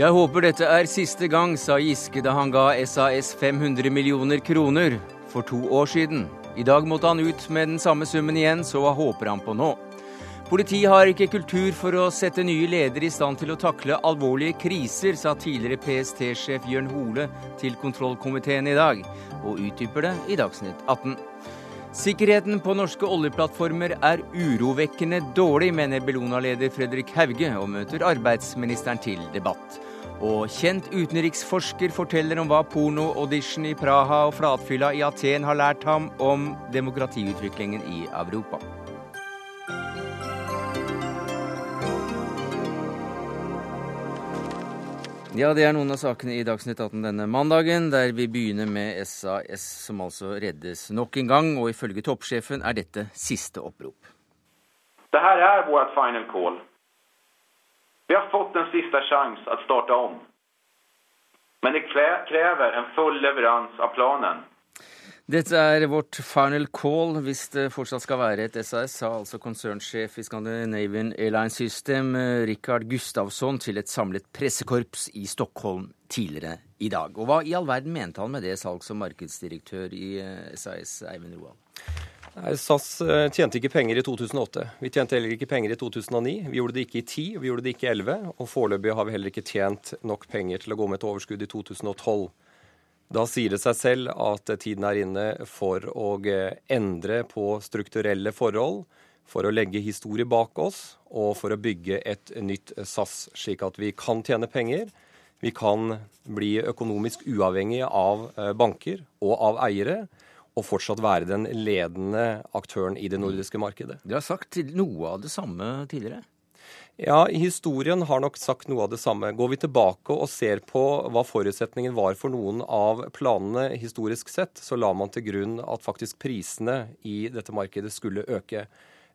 Jeg håper dette er siste gang, sa Giske da han ga SAS 500 millioner kroner for to år siden. I dag måtte han ut med den samme summen igjen, så hva håper han på nå? Politiet har ikke kultur for å sette nye ledere i stand til å takle alvorlige kriser, sa tidligere PST-sjef Jørn Hole til kontrollkomiteen i dag, og utdyper det i Dagsnytt 18. Sikkerheten på norske oljeplattformer er urovekkende dårlig, mener Bellona-leder Fredrik Hauge, og møter arbeidsministeren til debatt. Og kjent utenriksforsker forteller om hva porno-audition i Praha og flatfylla i Aten har lært ham om demokratiutviklingen i Europa. Ja, det er noen av sakene i Dagsnytt 18 denne mandagen, der vi begynner med SAS, som altså reddes nok en gang. Og ifølge toppsjefen er dette siste opprop. Dette er vårt final call. Vi har fått en siste sjanse å starte om. Men det krever en full leveranse av planen. Dette er vårt final call hvis det fortsatt skal være et SAS, sa altså konsernsjef i Scandinavian Airline System Rikard Gustavsson til et samlet pressekorps i Stockholm tidligere i dag. Og hva i all verden mente han med det, salgs- og markedsdirektør i SAS, Eivind Roald? SAS eh, tjente ikke penger i 2008. Vi tjente heller ikke penger i 2009. Vi gjorde det ikke i 10, vi gjorde det ikke i 11. Og foreløpig har vi heller ikke tjent nok penger til å gå med et overskudd i 2012. Da sier det seg selv at tiden er inne for å eh, endre på strukturelle forhold, for å legge historie bak oss og for å bygge et nytt SAS, slik at vi kan tjene penger. Vi kan bli økonomisk uavhengig av eh, banker og av eiere og fortsatt være den ledende aktøren i det nordiske markedet. Du har sagt noe av det samme tidligere? Ja, historien har nok sagt noe av det samme. Går vi tilbake og ser på hva forutsetningen var for noen av planene historisk sett, så la man til grunn at faktisk prisene i dette markedet skulle øke.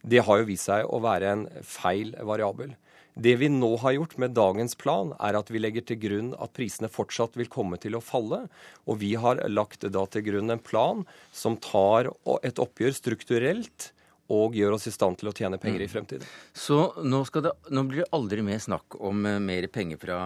Det har jo vist seg å være en feil variabel. Det vi nå har gjort med dagens plan, er at vi legger til grunn at prisene fortsatt vil komme til å falle. Og vi har lagt da til grunn en plan som tar et oppgjør strukturelt og gjør oss i stand til å tjene penger i fremtiden. Så nå, det, nå blir det aldri mer snakk om uh, mer penger fra,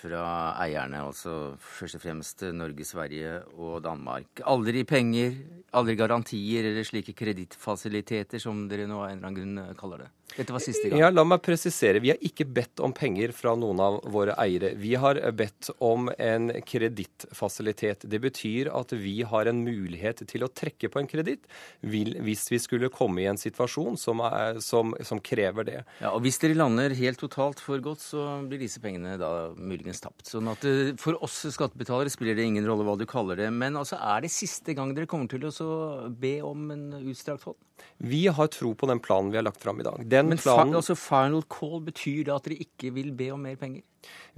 fra, eierne, altså først og fremst Norge, Sverige og Danmark. Aldri penger, aldri garantier eller slike kredittfasiliteter som dere nå av en eller annen grunn kaller det? Dette var siste gang. Ja, La meg presisere. Vi har ikke bedt om penger fra noen av våre eiere. Vi har bedt om en kredittfasilitet. Det betyr at vi har en mulighet til å trekke på en kreditt hvis vi skulle komme i en situasjon som, er, som, som, krever det. Ja, og Hvis dere lander helt totalt for godt, så blir disse pengene da muligens tapt. Sånn at eh, For oss skattebetalere spiller det ingen rolle hva du kaller det. Men altså, er det siste gang dere kommer til å be om en utstrakt hånd? Vi har tro på den planen vi har lagt fram i dag. Den Men planen... altså final call betyr det at dere ikke vil be om mer penger?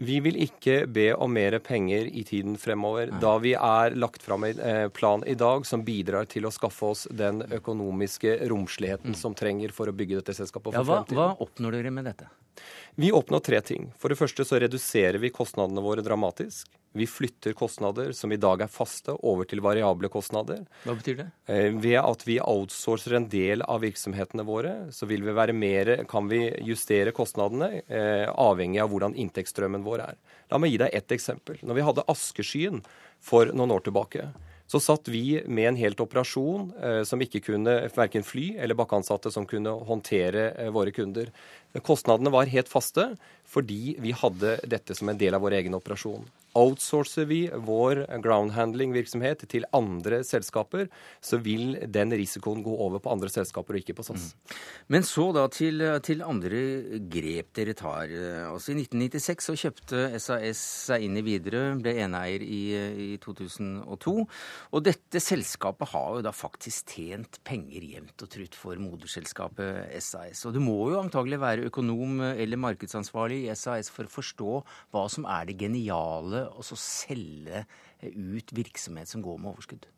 Vi vil ikke be om mer penger i tiden fremover, da vi er lagt fram en eh, plan i dag som bidrar til å skaffe oss den økonomiske romsligheten mm. som trenger for å bygge dette selskapet for ja, hva, fremtiden. Hva oppnår dere med dette? Vi oppnår tre ting. For det første så reduserer vi kostnadene våre dramatisk. Vi flytter kostnader som i dag er faste, over til variable kostnader. Hva betyr det? Eh, ved at vi outsourcer en del av virksomhetene våre, så vil vi være mer, kan vi justere kostnadene eh, avhengig av hvordan inntektsstrømmen vår er. La meg gi deg ett eksempel. Når vi hadde askeskyen for noen år tilbake, så satt vi med en helt operasjon eh, som ikke kunne verken fly eller bakkeansatte som kunne håndtere eh, våre kunder. Kostnadene var helt faste fordi vi hadde dette som en del av vår egen operasjon. Outsourcer vi vår groundhandling-virksomhet til andre selskaper, så vil den risikoen gå over på andre selskaper og ikke på SAS. Mm. Men så da til, til, andre grep dere tar. Altså I 1996 så kjøpte SAS seg inn i Widerøe, ble eneeier i, i 2002. Og dette selskapet har jo da faktisk tjent penger jevnt og trutt for moderselskapet SAS. Og det må jo antagelig være økonom eller markedsansvarlig i SAS for å forstå hva som er det geniale og så selge ut virksomhet som går med overskudd?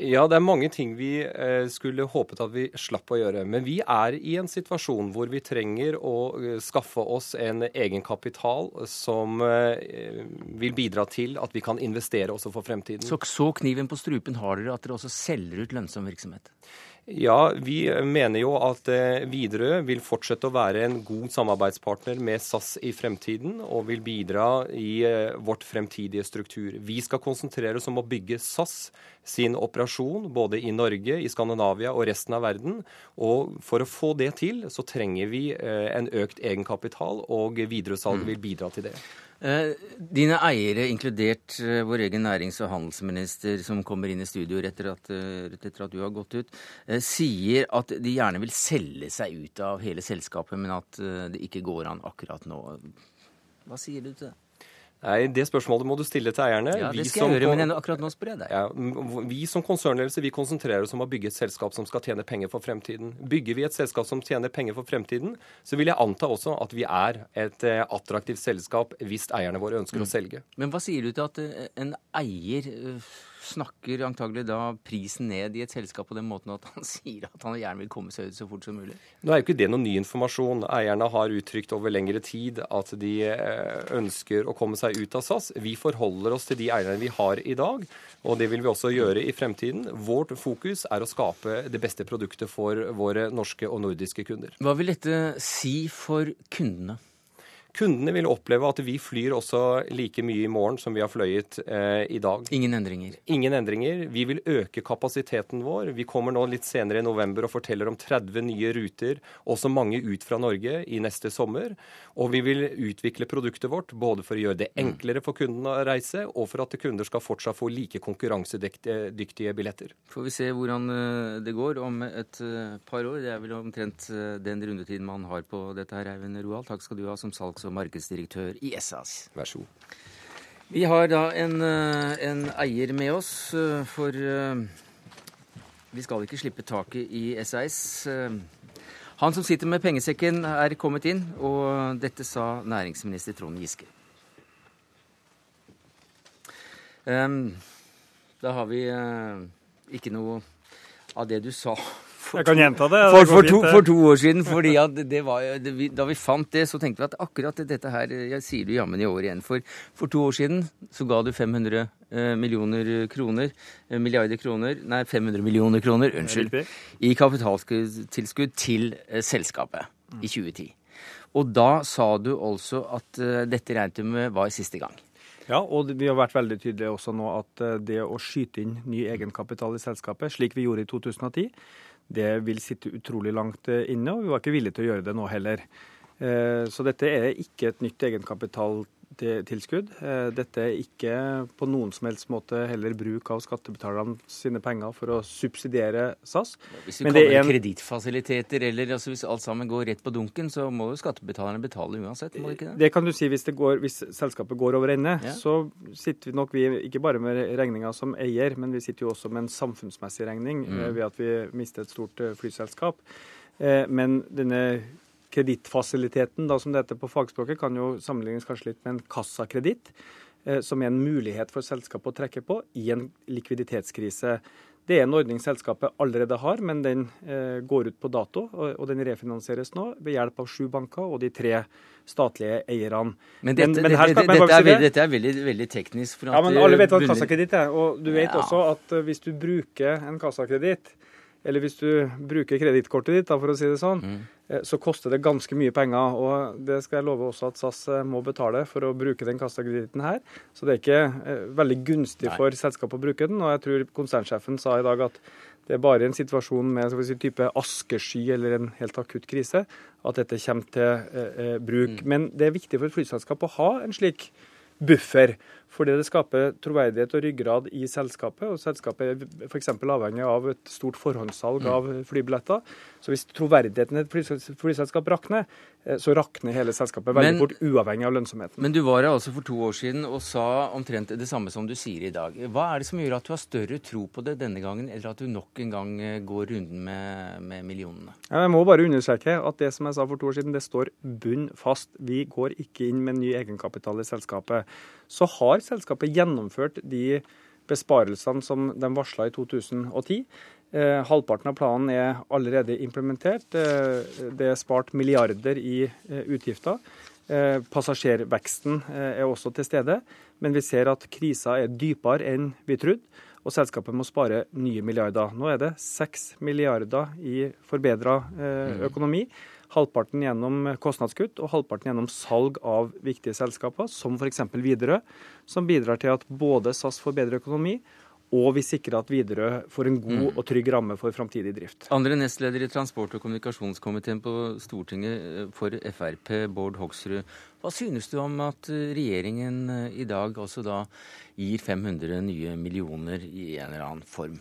Ja, det er mange ting vi eh, skulle håpet at vi slapp å gjøre. Men vi er i en situasjon hvor vi trenger å eh, skaffe oss en egenkapital som eh, vil bidra til at vi kan investere også for fremtiden. Så, så kniven på strupen har dere at dere også selger ut lønnsom virksomhet? Ja, Vi mener jo at eh, Widerøe vil fortsette å være en god samarbeidspartner med SAS i fremtiden, og vil bidra i eh, vårt fremtidige struktur. Vi skal konsentrere oss om å bygge SAS sin operasjon både i Norge, i Skandinavia og resten av verden. Og for å få det til, så trenger vi eh, en økt egenkapital, og Widerøe-salget mm. vil bidra til det. Eh, dine eiere, inkludert eh, vår egen nærings- og handelsminister, som kommer inn i studio rett etter at, rett etter at du har gått ut, sier at de gjerne vil selge seg ut av hele selskapet, men at det ikke går an akkurat nå. Hva sier du til det? Nei, Det spørsmålet må du stille til eierne. Ja, det skal jeg gjøre, men akkurat nå spør jeg deg. Ja, vi som konsernledelse vi konsentrerer oss om å bygge et selskap som skal tjene penger for fremtiden. Bygger vi et selskap som tjener penger for fremtiden, så vil jeg anta også at vi er et eh, attraktivt selskap hvis eierne våre ønsker mm. å selge. Men hva sier du til at eh, en eier eh, snakker antagelig da prisen ned i et selskap på den måten at han sier at han gjerne vil komme seg ut så fort som mulig? Nå er jo ikke det noen ny informasjon. Eierne har uttrykt over lengre tid at de eh, ønsker å komme seg ut av SAS. Vi forholder oss til de eierne vi har i dag, og det vil vi også gjøre i fremtiden. Vårt fokus er å skape det beste produktet for våre norske og nordiske kunder. Hva vil dette si for kundene? Kundene vil oppleve at vi flyr også like mye i morgen som vi har fløyet eh, i dag. Ingen endringer? Ingen endringer. Vi vil øke kapasiteten vår. Vi kommer nå litt senere i november og forteller om 30 nye ruter, også mange ut fra Norge, i neste sommer. Og vi vil utvikle produktet vårt både for å gjøre det mm. enklere for kundene å reise, og for at kunder skal fortsatt få like konkurransedyktige billetter. Får vi se hvordan eh, det går om et eh, par år. Det er vel omtrent eh, den rundetiden man har på dette her, Eivind Roald. Takk skal du ha som salgs- og markedsdirektør i SAS. Vær så god. Vi har da en, eh, en eier med oss, eh, for eh, vi skal ikke slippe taket i SAS. Han som sitter med pengesekken, er kommet inn, og dette sa næringsminister Trond Giske. Da har vi ikke noe av det du sa jeg kan gjenta det. For, for, to, for, to, år siden. fordi var, Da vi fant det, så tenkte vi at akkurat dette her Jeg sier du jammen i år igjen. For, for to år siden så ga du 500 eh, millioner kroner, eh, milliarder kroner Nei, 500 millioner kroner, unnskyld, i kapitaltilskudd til eh, selskapet i 2010. Og da sa du altså at dette regnet du med var siste gang. Ja, og vi har vært veldig tydelige også nå at det å skyte inn ny egenkapital i selskapet, slik vi gjorde i 2010, det vil sitte utrolig langt eh, inne, og vi var ikke villige til å gjøre det nå heller. Eh, så dette er ikke et nytt egenkapitaltilskudd. Eh, dette er ikke på noen som helst måte heller bruk av skattebetalerne sine penger for å subsidiere SAS. Hvis vi det en... kredittfasiliteter, eller altså hvis alt sammen går rett på dunken, så må jo skattebetalerne betale uansett? må det ikke det? Det kan du si hvis, går, hvis selskapet går over ende. Ja. Så sitter vi nok vi ikke bare med regninga som eier, men vi sitter jo også med en samfunnsmessig regning mm. ved at vi mister et stort flyselskap. Men denne Kredittfasiliteten, som det heter på fagspråket, kan jo sammenlignes kanskje litt med en kassakreditt, eh, som er en mulighet for selskapet å trekke på i en likviditetskrise. Det er en ordning selskapet allerede har, men den eh, går ut på dato. Og, den refinansieres nå ved hjelp av sju banker og de tre statlige eierne. Men dette, men, men her, dette, dette, er, veldig, er veldig, veldig, teknisk. ja, men Alle vet hva en kassakreditt er. Og du vet ja. også at eh, hvis du bruker en kassakreditt, eller hvis du bruker kredittkortet ditt, da, for å si det sånn, mm. Eh, så koster det ganske mye penger. Og det skal jeg love også at SAS eh, må betale for å bruke den kassakreditten her. Så det er ikke eh, veldig gunstig Nei. for selskapet å bruke den. Og jeg tror konsernsjefen sa i dag at det er bare en situasjon med si, type askesky eller en helt akutt krise at dette kommer til eh, bruk. Mm. Men det er viktig for et flyselskap å ha en slik buffer. Fordi det skaper troverdighet og ryggrad i selskapet. og Selskapet er f.eks. avhengig av et stort forhåndssalg av flybilletter. Så hvis troverdigheten i et flyselskap rakner, eh, så rakner hele selskapet veldig men, fort, uavhengig av lønnsomheten. Men du var her altså for to år siden og sa omtrent det samme som du sier i dag. Hva er det som gjør at du har større tro på det denne gangen, eller at du nok en gang eh, går runden med, med millionene? Jeg må bare understreke at det som jeg sa for to år siden, det står bunn fast. Vi går ikke inn med ny egenkapital i selskapet så har selskapet gjennomført de besparelsene som de varsla i 2010. Eh, halvparten av planen er allerede implementert. Eh, det er spart milliarder i eh, utgifter. Eh, passasjerveksten eh, er også til stede. Men vi ser at krisa er dypere enn vi trodde. og selskapet må spare nye milliarder. Nå er det seks milliarder i forbedra eh, mm. Halvparten gjennom kostnadskutt og halvparten gjennom salg av viktige selskaper, som f.eks. Widerøe, som bidrar til at både SAS får bedre økonomi, og vi sikrer at Widerøe får en god mm. og trygg ramme for framtidig drift. Andre nestleder i transport- og kommunikasjonskomiteen på Stortinget eh, for Frp, Bård Hoksrud. Hva synes du om at eh, regjeringen eh, i dag også da gir 500 nye millioner i en eller annen form?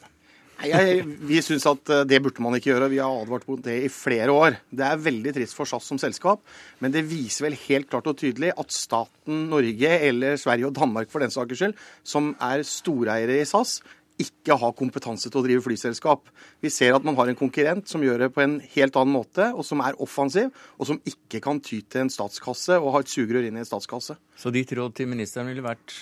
Jeg, vi syns at det burde man ikke gjøre. Vi har advart mot det i flere år. Det er veldig trist for SAS som selskap, men det viser vel helt klart og tydelig at staten Norge, eller Sverige og Danmark for den saks skyld, som er storeiere i SAS, ikke har kompetanse til å drive flyselskap. Vi ser at man har en konkurrent som gjør det på en helt annen måte, og som er offensiv, og som ikke kan ty til en statskasse og ha et sugerør inn i en statskasse. Så ditt råd til ministeren ville vært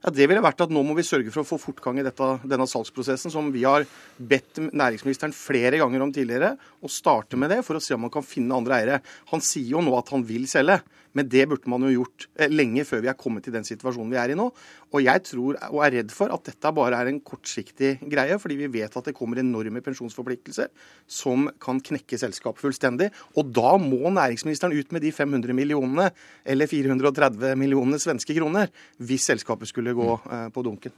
ja, Det ville vært at nå må vi sørge for å få fortgang i dette, denne salgsprosessen, som vi har bedt næringsministeren flere ganger om tidligere, å starte med det for å se om man kan finne andre eiere. Han sier jo nå at han vil selge. Men det burde man jo gjort eh, lenge før vi er kommet til den situasjonen vi er i nå. Og jeg tror og er redd for at dette bare er en kortsiktig greie, fordi vi vet at det kommer enorme pensjonsforpliktelser som kan knekke selskapet fullstendig. Og da må næringsministeren ut med de 500 millionene, eller 430 millionene svenske kroner, hvis selskapet skulle gå eh, på dunken.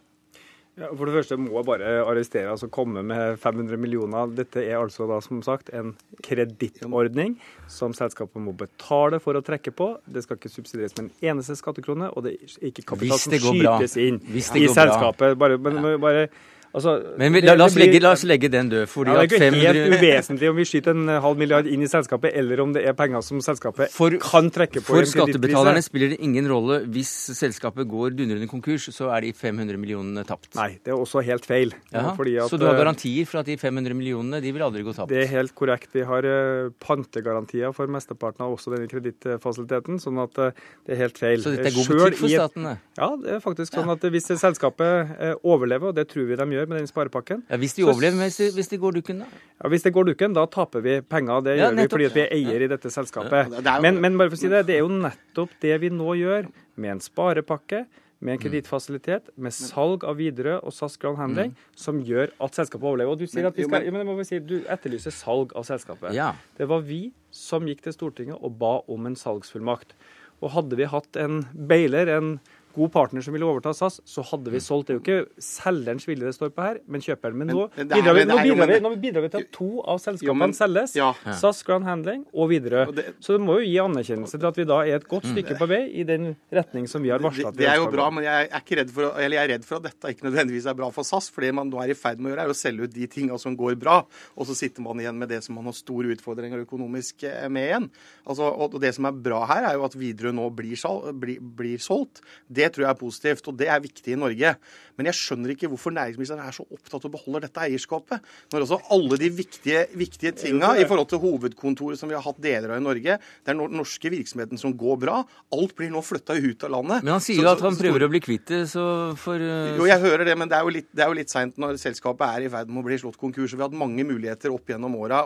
Ja, for det første må jeg bare arrestere, altså komme med 500 millioner. Dette er altså da som sagt en kredittordning som selskapet må betale for å trekke på. Det skal ikke subsidieres med en eneste skattekrone, og det er ikke kapital som skytes inn i selskapet. Bare, bare, bare Altså, Men vi, la, la, oss legge, la, oss legge, den død. fordi ja, Det er ikke 500... helt uvesentlig om vi skyter en halv milliard inn i selskapet, eller om det er penger som selskapet for, kan trekke på. For skattebetalerne spiller det ingen rolle. Hvis selskapet går dundrende konkurs, så er de 500 millionene tapt. Nei, det er også helt feil. At, så du har eh, garantier for at de 500 millionene de vil aldri gå tapt? Det er helt korrekt. Vi har uh, pantegarantier for mesteparten av også denne kredittfasiliteten, sånn at uh, det er helt feil. Så dette er god butikk for statene? Ja, det er faktisk sånn at hvis selskapet overlever, og det tror vi de gjør, gjør med den sparepakken. Ja, Hvis de overlever, men hvis de går dukken, da? Ja, Hvis det går dukken, da taper vi penger. Det gjør vi fordi vi er eier i dette selskapet. Men, men, bare for å si det, det er jo nettopp det vi nå gjør med en sparepakke med en mm. kredittfasilitet, med salg av Widerøe og SAS Grand Handling, mm. som gjør at selskapet overlever. Og Du sier at vi skal, men må vi si, du etterlyser salg av selskapet. Ja. Det var vi som gikk til Stortinget og ba om en salgsfullmakt. Og hadde vi hatt en beiler, en god partner som ville overta SAS, så hadde vi mm. solgt. Det er jo ikke selgerens vilje det står på her, men kjøperen. Men nå bidrar vi, nå bidrar vi, nå bidrar vi til at to av selskapene selges. Ja. SAS Grand Handling og Widerøe. Så det må jo gi anerkjennelse til at vi da er et godt mm. stykke på vei i den retning som vi har varsla. Det, det, er jo bra, men jeg er, ikke redd for, eller jeg er redd for at dette ikke nødvendigvis er bra for SAS. For det man nå er i ferd med å gjøre, er å selge ut de tinga som går bra. Og så sitter man igjen med det som man har store utfordringer økonomisk eh, med igjen. Altså, og det som er bra her, er jo at Widerøe nå blir, blir, blir solgt. Det tror jeg er positivt, og det er viktig i Norge. Men jeg skjønner ikke hvorfor næringsministeren er så opptatt av å beholde dette eierskapet. Når altså alle de viktige, viktige tinga i forhold til hovedkontoret som vi har hatt deler av i Norge, det er den norske virksomheten som går bra. Alt blir nå flytta ut av landet. Men han sier jo at han prøver å bli kvitt det, så for uh... Jo, jeg hører det, men det er jo litt, det litt seint når selskapet er i ferd med å bli slått konkurs. og Vi har hatt mange muligheter opp gjennom åra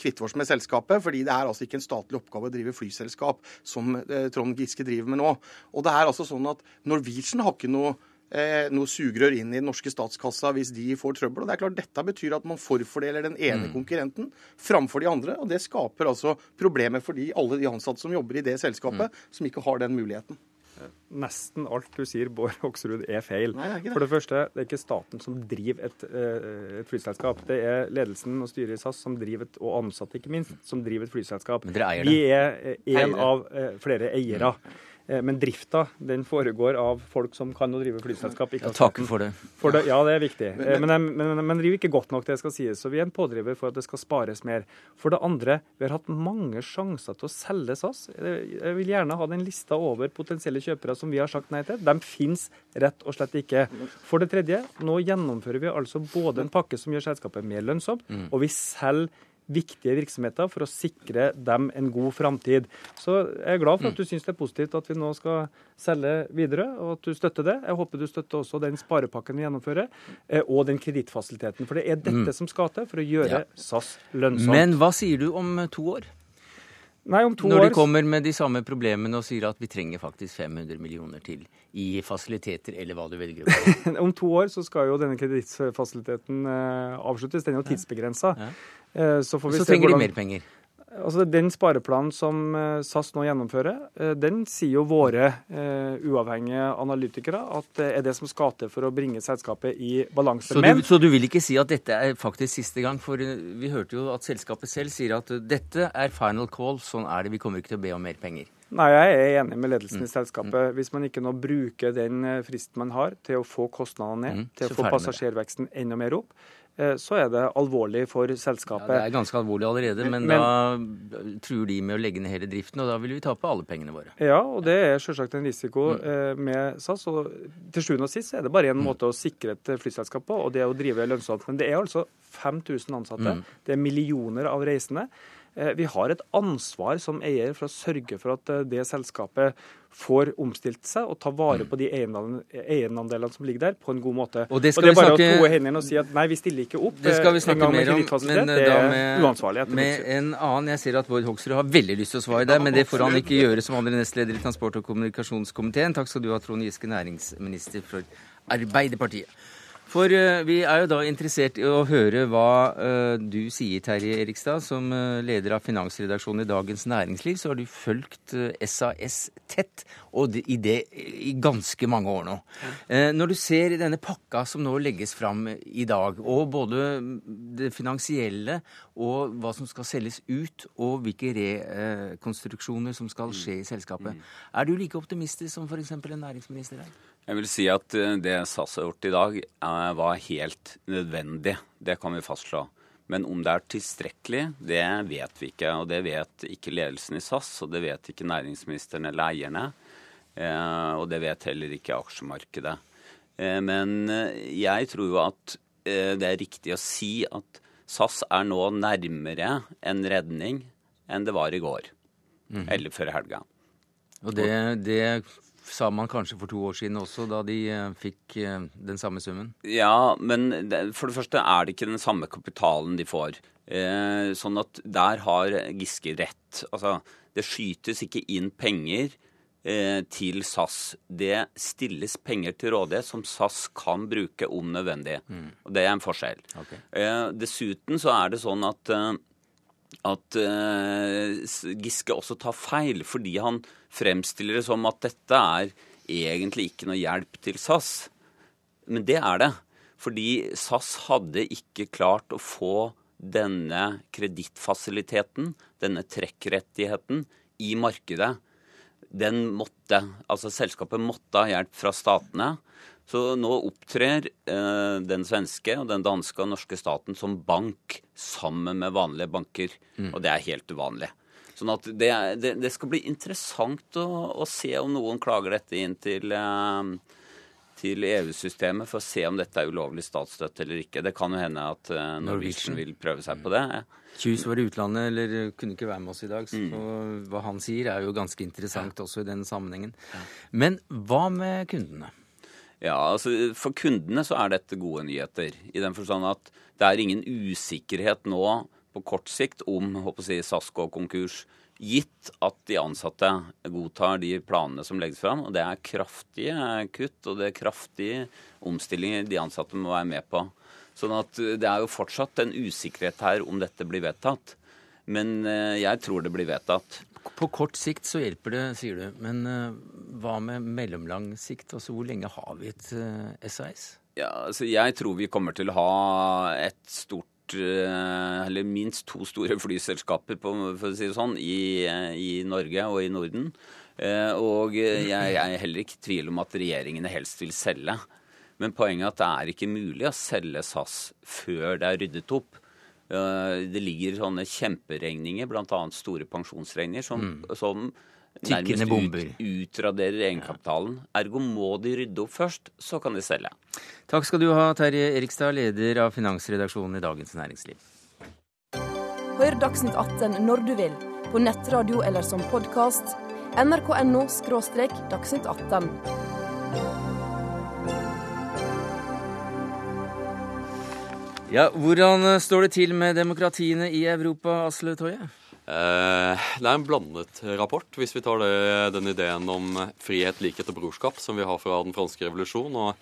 kvitte oss med selskapet, fordi det er altså ikke en statlig oppgave å drive flyselskap, som eh, Trond Giske driver med nå. Og det er altså sånn at Norwegian har ikke noe eh, noe sugerør inn i den norske statskassa hvis de får trøbbel. Og det er klart Dette betyr at man forfordeler den ene mm. konkurrenten framfor de andre. og Det skaper altså problemer for de, alle de ansatte som jobber i det selskapet, mm. som ikke har den muligheten. Nesten alt du sier, Bård Hoksrud, er feil. Nei, det er For det første, det er ikke staten som driver et, eh, et, flyselskap. Det er ledelsen og styret i SAS som driver et, og ansatte, ikke minst, som driver et flyselskap. Men dere eier det? Vi er en av eh, flere eiere. Mm. Eh, men drifta den foregår av folk som kan å drive flyselskap. Ikke ja, takk for det. for det. Ja, det er viktig. Men, men, men, men driver ikke godt nok, det skal sies. Så vi er en pådriver for at det skal spares mer. For det andre, vi har hatt mange sjanser til å selge SAS. Jeg vil gjerne ha den lista over potensielle kjøpere som vi har sagt nei til. De finnes rett og slett ikke. For det tredje, nå gjennomfører vi altså både en pakke som gjør selskapet mer lønnsomt, mm. og vi selger viktige virksomheter for å sikre dem en god framtid. Så jeg er glad for at du syns det er positivt at vi nå skal selge videre, og at du støtter det. Jeg håper du støtter også den sparepakken vi gjennomfører, eh, og den kredittfasiliteten. For det er dette mm. som skal til for å gjøre ja. SAS lønnsomt. Men hva sier du om to år? Nei, om to Når år de kommer med de samme problemene og sier at vi trenger faktisk 500 millioner til i fasiliteter, eller hva du velger å. Om to år så skal jo denne kredittfasiliteten eh, avsluttes. Den er jo tidsbegrensa. Ja. Ja. så får vi Så se trenger de mer penger. Altså, Den spareplanen som eh, SAS nå gjennomfører, eh, den sier jo våre uh, uavhengige analytikere at det er det som skal til for å bringe selskapet i balanse. Så Men så du vil ikke si at dette er faktisk siste gang? For vi hørte jo at selskapet selv sier at dette er final call, sånn er det, vi kommer ikke til å be om mer penger. Nei, jeg er enig med ledelsen Mm. i selskapet. Hvis man ikke nå bruker den fristen man har til å få kostnadene ned, Mm, til å få passasjerveksten enda mer opp, så er det alvorlig for selskapet. Ja, det er ganske alvorlig allerede, men, Men- da truer de med å legge ned hele driften, og da vil vi tape alle pengene våre. Ja, og det er selvsagt en risiko Mm. eh, med SAS. og Til sjuende og sist er det bare en måte å sikre et eh, flyselskap på, og det er å drive lønnsomt. Men det er altså 5000 ansatte. Mm. Det er millioner av reisende. Eh, Vi har et ansvar som eier for å sørge for at eh, det selskapet får omstilt seg og ta vare på de eierandelene som ligger der, på en god måte. Og det skal er vi bare snakke- å gode hendene og si at nei, vi stiller ikke opp Det skal vi eh, en snakke gang mer om, men Det da er med, uansvarlig. etter med en annen. Jeg ser at Bård Hoksrud har veldig lyst til å svare der, men det får han ikke gjøre som andre nestleder i transport- og kommunikasjonskomiteen. Takk skal du ha, Trond Giske, næringsminister for Arbeiderpartiet. For eh, vi er jo da interessert i å høre hva eh, du sier, Terje Erikstad. Som eh, leder av finansredaksjonen i Dagens Næringsliv, så har du fulgt SAS tett, og det, i det i ganske mange år nå. Eh, når du ser denne pakka som nå legges fram i dag, og både det finansielle og hva som skal selges ut, og hvilke rekonstruksjoner som skal skje i selskapet, er du like optimistisk som f.eks. en næringsminister er? Jeg vil si at eh, det SAS har gjort i dag, eh, var helt nødvendig. Det kan vi fastslå. Men om det er tilstrekkelig, det vet vi ikke. Og det vet ikke ledelsen i SAS, og det vet ikke næringsministeren eller eierne. Eh, Og det vet heller ikke aksjemarkedet. Eh, Men eh, jeg tror jo at det er riktig å si at SAS er nå nærmere en redning enn det var i går. Eller før helga. Og det, det sa man kanskje for to år siden også, da de fikk den samme summen? Ja, men for det første er det ikke den samme kapitalen de får. Sånn at der har Giske rett. Altså, det skytes ikke inn penger til SAS. Det stilles penger til rådighet som SAS kan bruke om nødvendig. Og det er en forskjell. Okay. Eh, dessuten så er det sånn at eh, at eh, Giske også tar feil, fordi han fremstiller det som at dette er egentlig ikke noe hjelp til SAS. Men det er det. Fordi SAS hadde ikke klart å få denne kredittfasiliteten, denne trekkrettigheten, i markedet. Den måtte, altså Selskapet måtte ha hjelp fra statene. Så nå opptrer eh, den svenske, og den danske og norske staten som bank sammen med vanlige banker. Og det er helt uvanlig. Sånn at det, det, det skal bli interessant å, å se om noen klager dette inn til, eh, til EU-systemet for å se om dette er ulovlig statsstøtte eller ikke. Det kan jo hende at eh, Norwegian. Vil prøve seg på det. Kjus var i utlandet, eller kunne ikke være med oss i dag. Så hva han sier er jo ganske interessant også i den sammenhengen. Men hva med kundene? Ja, altså For kundene så er dette gode nyheter. I den forstand at det er ingen usikkerhet nå på kort sikt om håper jeg, å Gitt at de ansatte godtar de planene som legges fram. Og det er kraftige kutt og det er kraftige omstillinger de ansatte må være med på. Sånn at eh, det er jo fortsatt en usikkerhet her om dette blir vedtatt. Men eh, jeg tror det blir vedtatt. På kort sikt så hjelper det, sier du. Men eh, hva med mellomlang sikt? Altså hvor lenge har vi et SAS? Ja, altså jeg tror vi kommer til å ha et stort eller minst to store flyselskaper på, for å si det sånn, i, eh, i Norge og i Norden. Eh, Og jeg, jeg er heller ikke i tvil om at regjeringene helst vil selge. Men poenget er at det er ikke mulig å selge SAS før det er ryddet opp. Eh, Det ligger sånne kjemperegninger, bl.a. store pensjonsregninger, som, som Tikkende nærmest bomber. ut, utraderer egenkapitalen. Ergo må de rydde opp først, så kan de selge. Takk skal du ha, Terje Erikstad, leder av finansredaksjonen i Dagens Næringsliv. Hør Dagsnytt 18 når du vil, på nettradio eller som podkast. nrk.no – dagsnytt 18. Ja, Hvordan står det til med demokratiene i Europa, Asle Toje? Eh, det er en blandet rapport, hvis vi tar det, den ideen om frihet, likhet og brorskap som vi har fra den franske revolusjon. og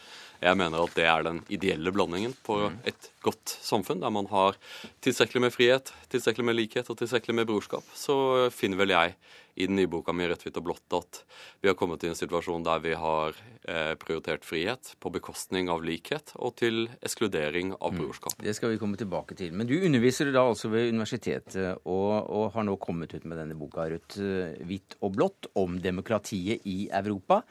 jeg mener at det er den ideelle blandingen på mm. et godt samfunn, der man har tilstrekkelig med frihet, tilstrekkelig med likhet og tilstrekkelig med brorskap. Så finner vel jeg i den nye boka mi 'Rødt, hvitt og blått' at vi har kommet i en situasjon der vi har eh, prioritert frihet på bekostning av likhet og til ekskludering av mm. brorskap. Det skal vi komme tilbake til. Men du underviser da altså ved universitetet og, og har nå kommet ut med denne boka 'Rødt, hvitt og blått' om demokratiet i Europa.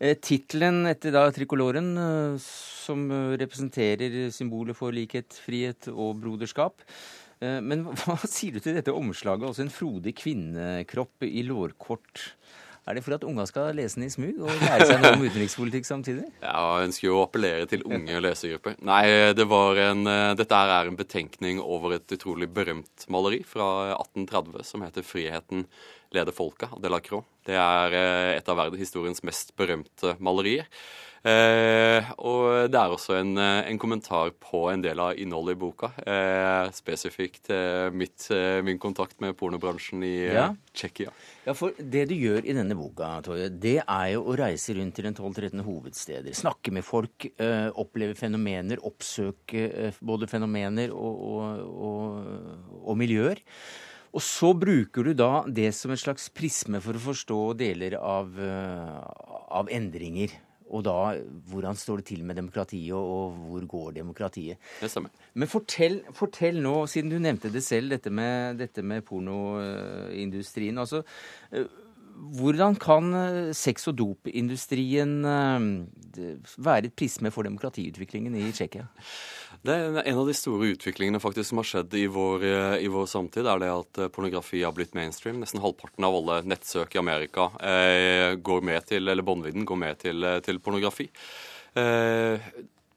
Eh, tittelen etter da trikoloren, eh, som eh, representerer symbolet for likhet, frihet og broderskap. Men hva sier du til dette omslaget? altså en frodig kvinnekropp i lårkort. Er det for at unga skal lese den i smug og lære seg noe om utenrikspolitikk samtidig? Ja, jeg ønsker jo å appellere til unge lesegrupper. Nei, det en, dette er en betenkning over et utrolig berømt maleri fra 1830 som heter 'Friheten leder folket' av Delacroix. Det er eh, et av verdenshistoriens mest berømte malerier. Eh, og det er også en, eh, en, kommentar på en del av innholdet i boka. Eh, spesifikt eh, mitt, eh, min kontakt med pornobransjen i ja. Tsjekkia. Ja, for det du gjør i denne boka, Torje, det er jo å reise rundt til en 12-13 hovedsteder. Snakke med folk, oppleve fenomener, oppsøke både fenomener og, og, og, og miljøer. Og så bruker du da det som en slags prisme for å forstå deler av, av endringer. Og da hvordan står det til med demokratiet, og, hvor går demokratiet? Det stemmer. Men fortell, fortell, nå, siden du nevnte det selv, dette med, dette med pornoindustrien. Altså, uh, hvordan kan uh, sex- og dopindustrien være et prisme for demokratiutviklingen i Tsjekkia? Det er En av de store utviklingene faktisk som har skjedd i vår, eh, i vår samtid, er det at eh, pornografi har blitt mainstream. Nesten halvparten av alle nettsøk i Amerika eh, går med til, eller båndvidden går med til, eh, til pornografi. Eh,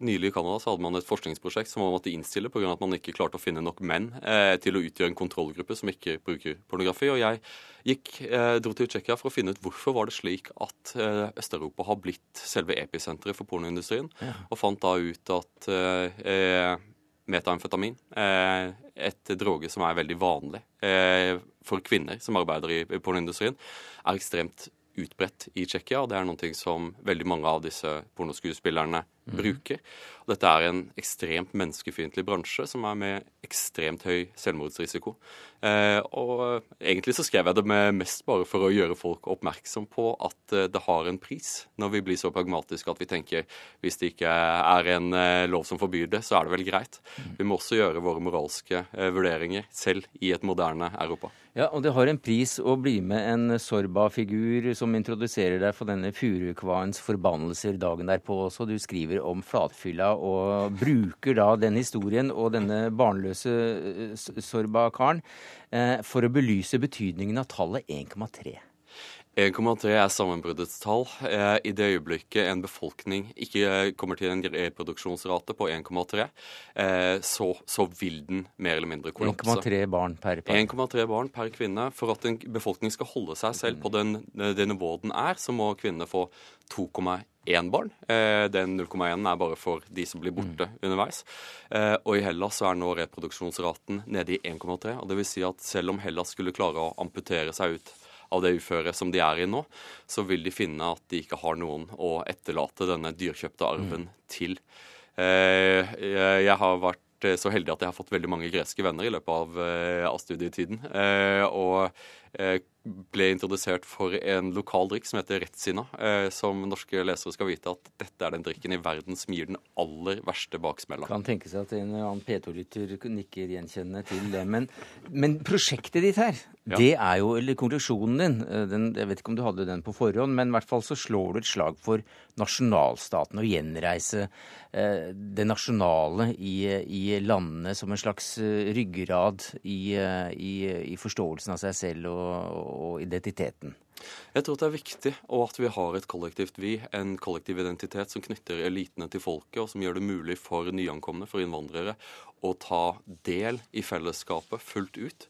Nylig i Canada hadde man et forskningsprosjekt som man måtte innstille pga. at man ikke klarte å finne nok menn eh, til å utgjøre en kontrollgruppe som ikke bruker pornografi. Og jeg gikk, eh, dro til Tsjekkia for å finne ut hvorfor var det slik at eh, Øst-Europa har blitt selve episenteret for pornoindustrien, ja. og fant da ut at eh, eh, metamfetamin, eh, et droge som er veldig vanlig for kvinner som arbeider i, pornoindustrien, er ekstremt utbredt i Tsjekkia. og Det er noe som veldig mange av disse pornoskuespillerne. Bruker. Og dette er en ekstremt menneskefiendtlig bransje som er med ekstremt høy selvmordsrisiko. Eh, og egentlig så skrev jeg det med mest bare for å gjøre folk oppmerksom på at eh, det har en pris, når vi blir så pragmatiske at vi tenker hvis det ikke er en eh, lov som forbyr det, så er det vel greit. Mm. Vi må også gjøre våre moralske vurderinger selv i et moderne Europa. Ja, og det har en pris å bli med en Sorba-figur som introduserer deg for denne furukvaens forbannelser dagen derpå også. Du skriver om flatfylla og bruker da den historien og denne barnløse eh, Sorba-karen eh, for å belyse betydningen av tallet 1,3. 1,3 er sammenbruddets tall. Eh, I det øyeblikket en befolkning ikke kommer til en reproduksjonsrate på 1,3, eh, så, så, vil den mer eller mindre kollapse. 1,3 barn per par. 1,3 barn per kvinne. For at en befolkning skal holde seg selv på den, det nivået den er, så må kvinnene få 2,1 barn. Eh, den 0,1 er bare for de som blir borte mm. underveis. Og i Hellas så er nå reproduksjonsraten nede i 1,3. og det vil Si at selv om Hellas skulle klare å amputere seg ut av det uføret som de er i nå, så vil de finne at de ikke har noen å etterlate denne dyrkjøpte arven mm. til. Eh, jeg har vært eh, så heldig at jeg har fått veldig mange greske venner i løpet av, eh, av studietiden. Og ble introdusert for en lokal drikk som heter Retsina. Eh, som norske lesere skal vite at dette er den drikken i verden som gir den aller verste baksmella. Kan tenke seg at en annen P2-lytter nikker gjenkjennende til det. Men, men prosjektet ditt her, ja. det er jo, eller konklusjonen din eh, den, Jeg vet ikke om du hadde den på forhånd, men i hvert fall så slår du et slag for nasjonalstaten. Å gjenreise eh, det nasjonale i, i, landene som en slags ryggrad i, i, i forståelsen av seg selv og og identiteten? Jeg tror det er viktig og at vi har et kollektivt vi, en kollektiv identitet som knytter elitene til folket, og som gjør det mulig for nyankomne, for innvandrere, å ta del i fellesskapet fullt ut.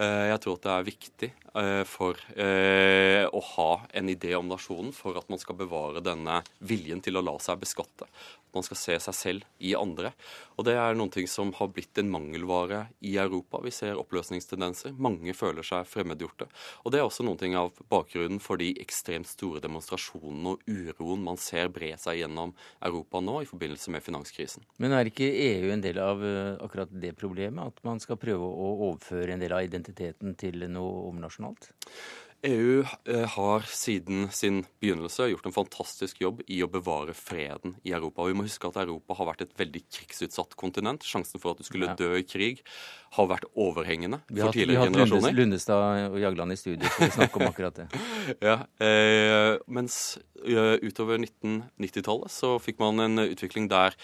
Eh, jeg tror det er viktig eh, for eh, å ha en idé om nasjonen for at man skal bevare denne viljen til å la seg beskatte. Man skal se seg selv i andre. Og det er noen ting som har blitt en mangelvare i Europa. Vi ser oppløsningstendenser. Mange føler seg fremmedgjorte. Og det er også noen ting av bakgrunnen for de ekstremt store demonstrasjonene og uroen man ser bre seg gjennom Europa nå i forbindelse med finanskrisen. Men er ikke EU en del av akkurat det problemet? At man skal prøve å overføre en del av identiteten til noe overnasjonalt? EU eh, har siden sin begynnelse gjort en fantastisk jobb i å bevare freden i Europa. Og vi må huske at Europa har vært et veldig krigsutsatt kontinent. Sjansen for at du skulle dø i krig har vært overhengende for tidligere generasjoner. Vi har hatt Lundestad og Jagland i studio for å snakke om akkurat det. ja, eh, Mens uh, utover 1990-tallet så fikk man en utvikling der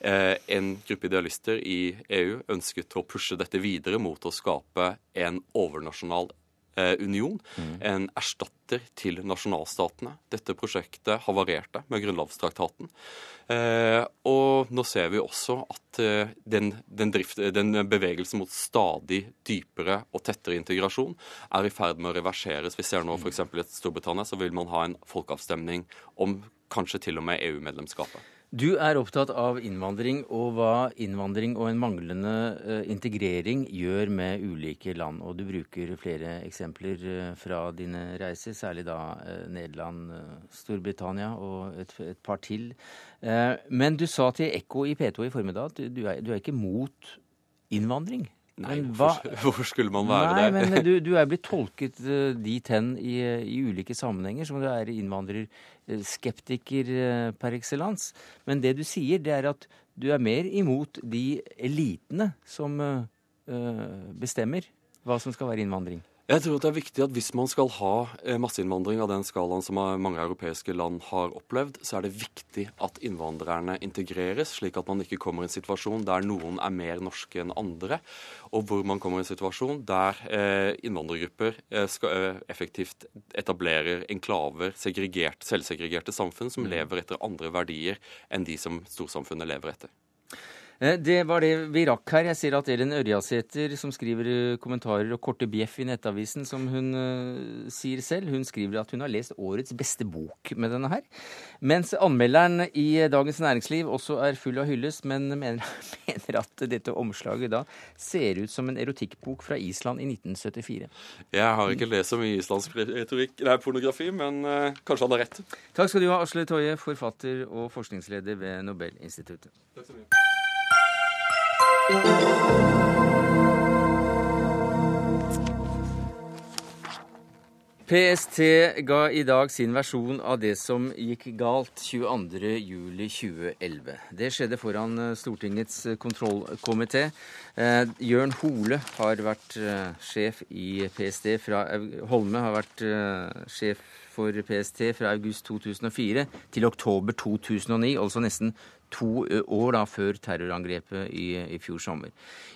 eh, en gruppe idealister i EU ønsket å pushe dette videre mot å skape en overnasjonal Eh, union, mm. en erstatter til nasjonalstatene. Dette prosjektet havarerte med grunnlovstraktaten. Eh, og nå ser vi også at eh, den, den, drift, den, bevegelsen mot stadig dypere og tettere integrasjon er i ferd med å reverseres. Vi ser nå f.eks. i Storbritannia så vil man ha en folkeavstemning om kanskje til og med EU-medlemskapet. Du er opptatt av innvandring og hva innvandring og en manglende uh, integrering gjør med ulike land. Og du bruker flere eksempler uh, fra dine reiser, særlig da uh, Nederland, Storbritannia og et, et par til. men du sa til Ekko i P2 i formiddag at du er, du er ikke mot innvandring? Nei, hvorfor, hvorfor, skulle man være nei, der? men du, du, er blitt tolket uh, dit hen i, i, ulike sammenhenger, som du er innvandrerskeptiker uh, per excellence. Men det du sier, det er at du er mer imot de elitene som bestemmer hva som skal være innvandring. Jeg tror det er viktig at hvis man skal ha eh, masseinnvandring av den skalaen som mange europeiske land har opplevd, så er det viktig at innvandrerne integreres, slik at man ikke kommer i en situasjon der noen er mer norske enn andre, og hvor man kommer i en situasjon der eh, innvandrergrupper eh, skal, effektivt etablerer enklaver, segregert, selvsegregerte samfunn som mm. lever etter andre verdier enn de som storsamfunnet lever etter. Eh, det var det vi rakk her. Jeg ser at Elin Ørjasæter, som skriver eh, kommentarer og korte bjeff i Nettavisen, som hun uh, sier selv, hun skriver at hun har lest årets beste bok med denne her. Mens anmelderen i Dagens Næringsliv også er full av hyllest, men mener, mener at dette omslaget da ser ut som en erotikkbok fra Island i 1974. Jeg har ikke lest så mye islandsk retorikk, nei, pornografi, men uh, kanskje han har rett. Takk skal du ha, Asle Toje, forfatter og forskningsleder ved Nobelinstituttet. Takk skal du ha. PST ga i dag sin versjon av det som gikk galt 22.07.2011. Det skjedde foran eh, Stortingets eh, kontrollkomité. Eh, Jørn Hole har vært eh, sjef i PST fra Holme har vært eh, sjef for PST fra august 2004 til oktober 2009, altså nesten to år da, før terrorangrepet i, i, fjor sommer.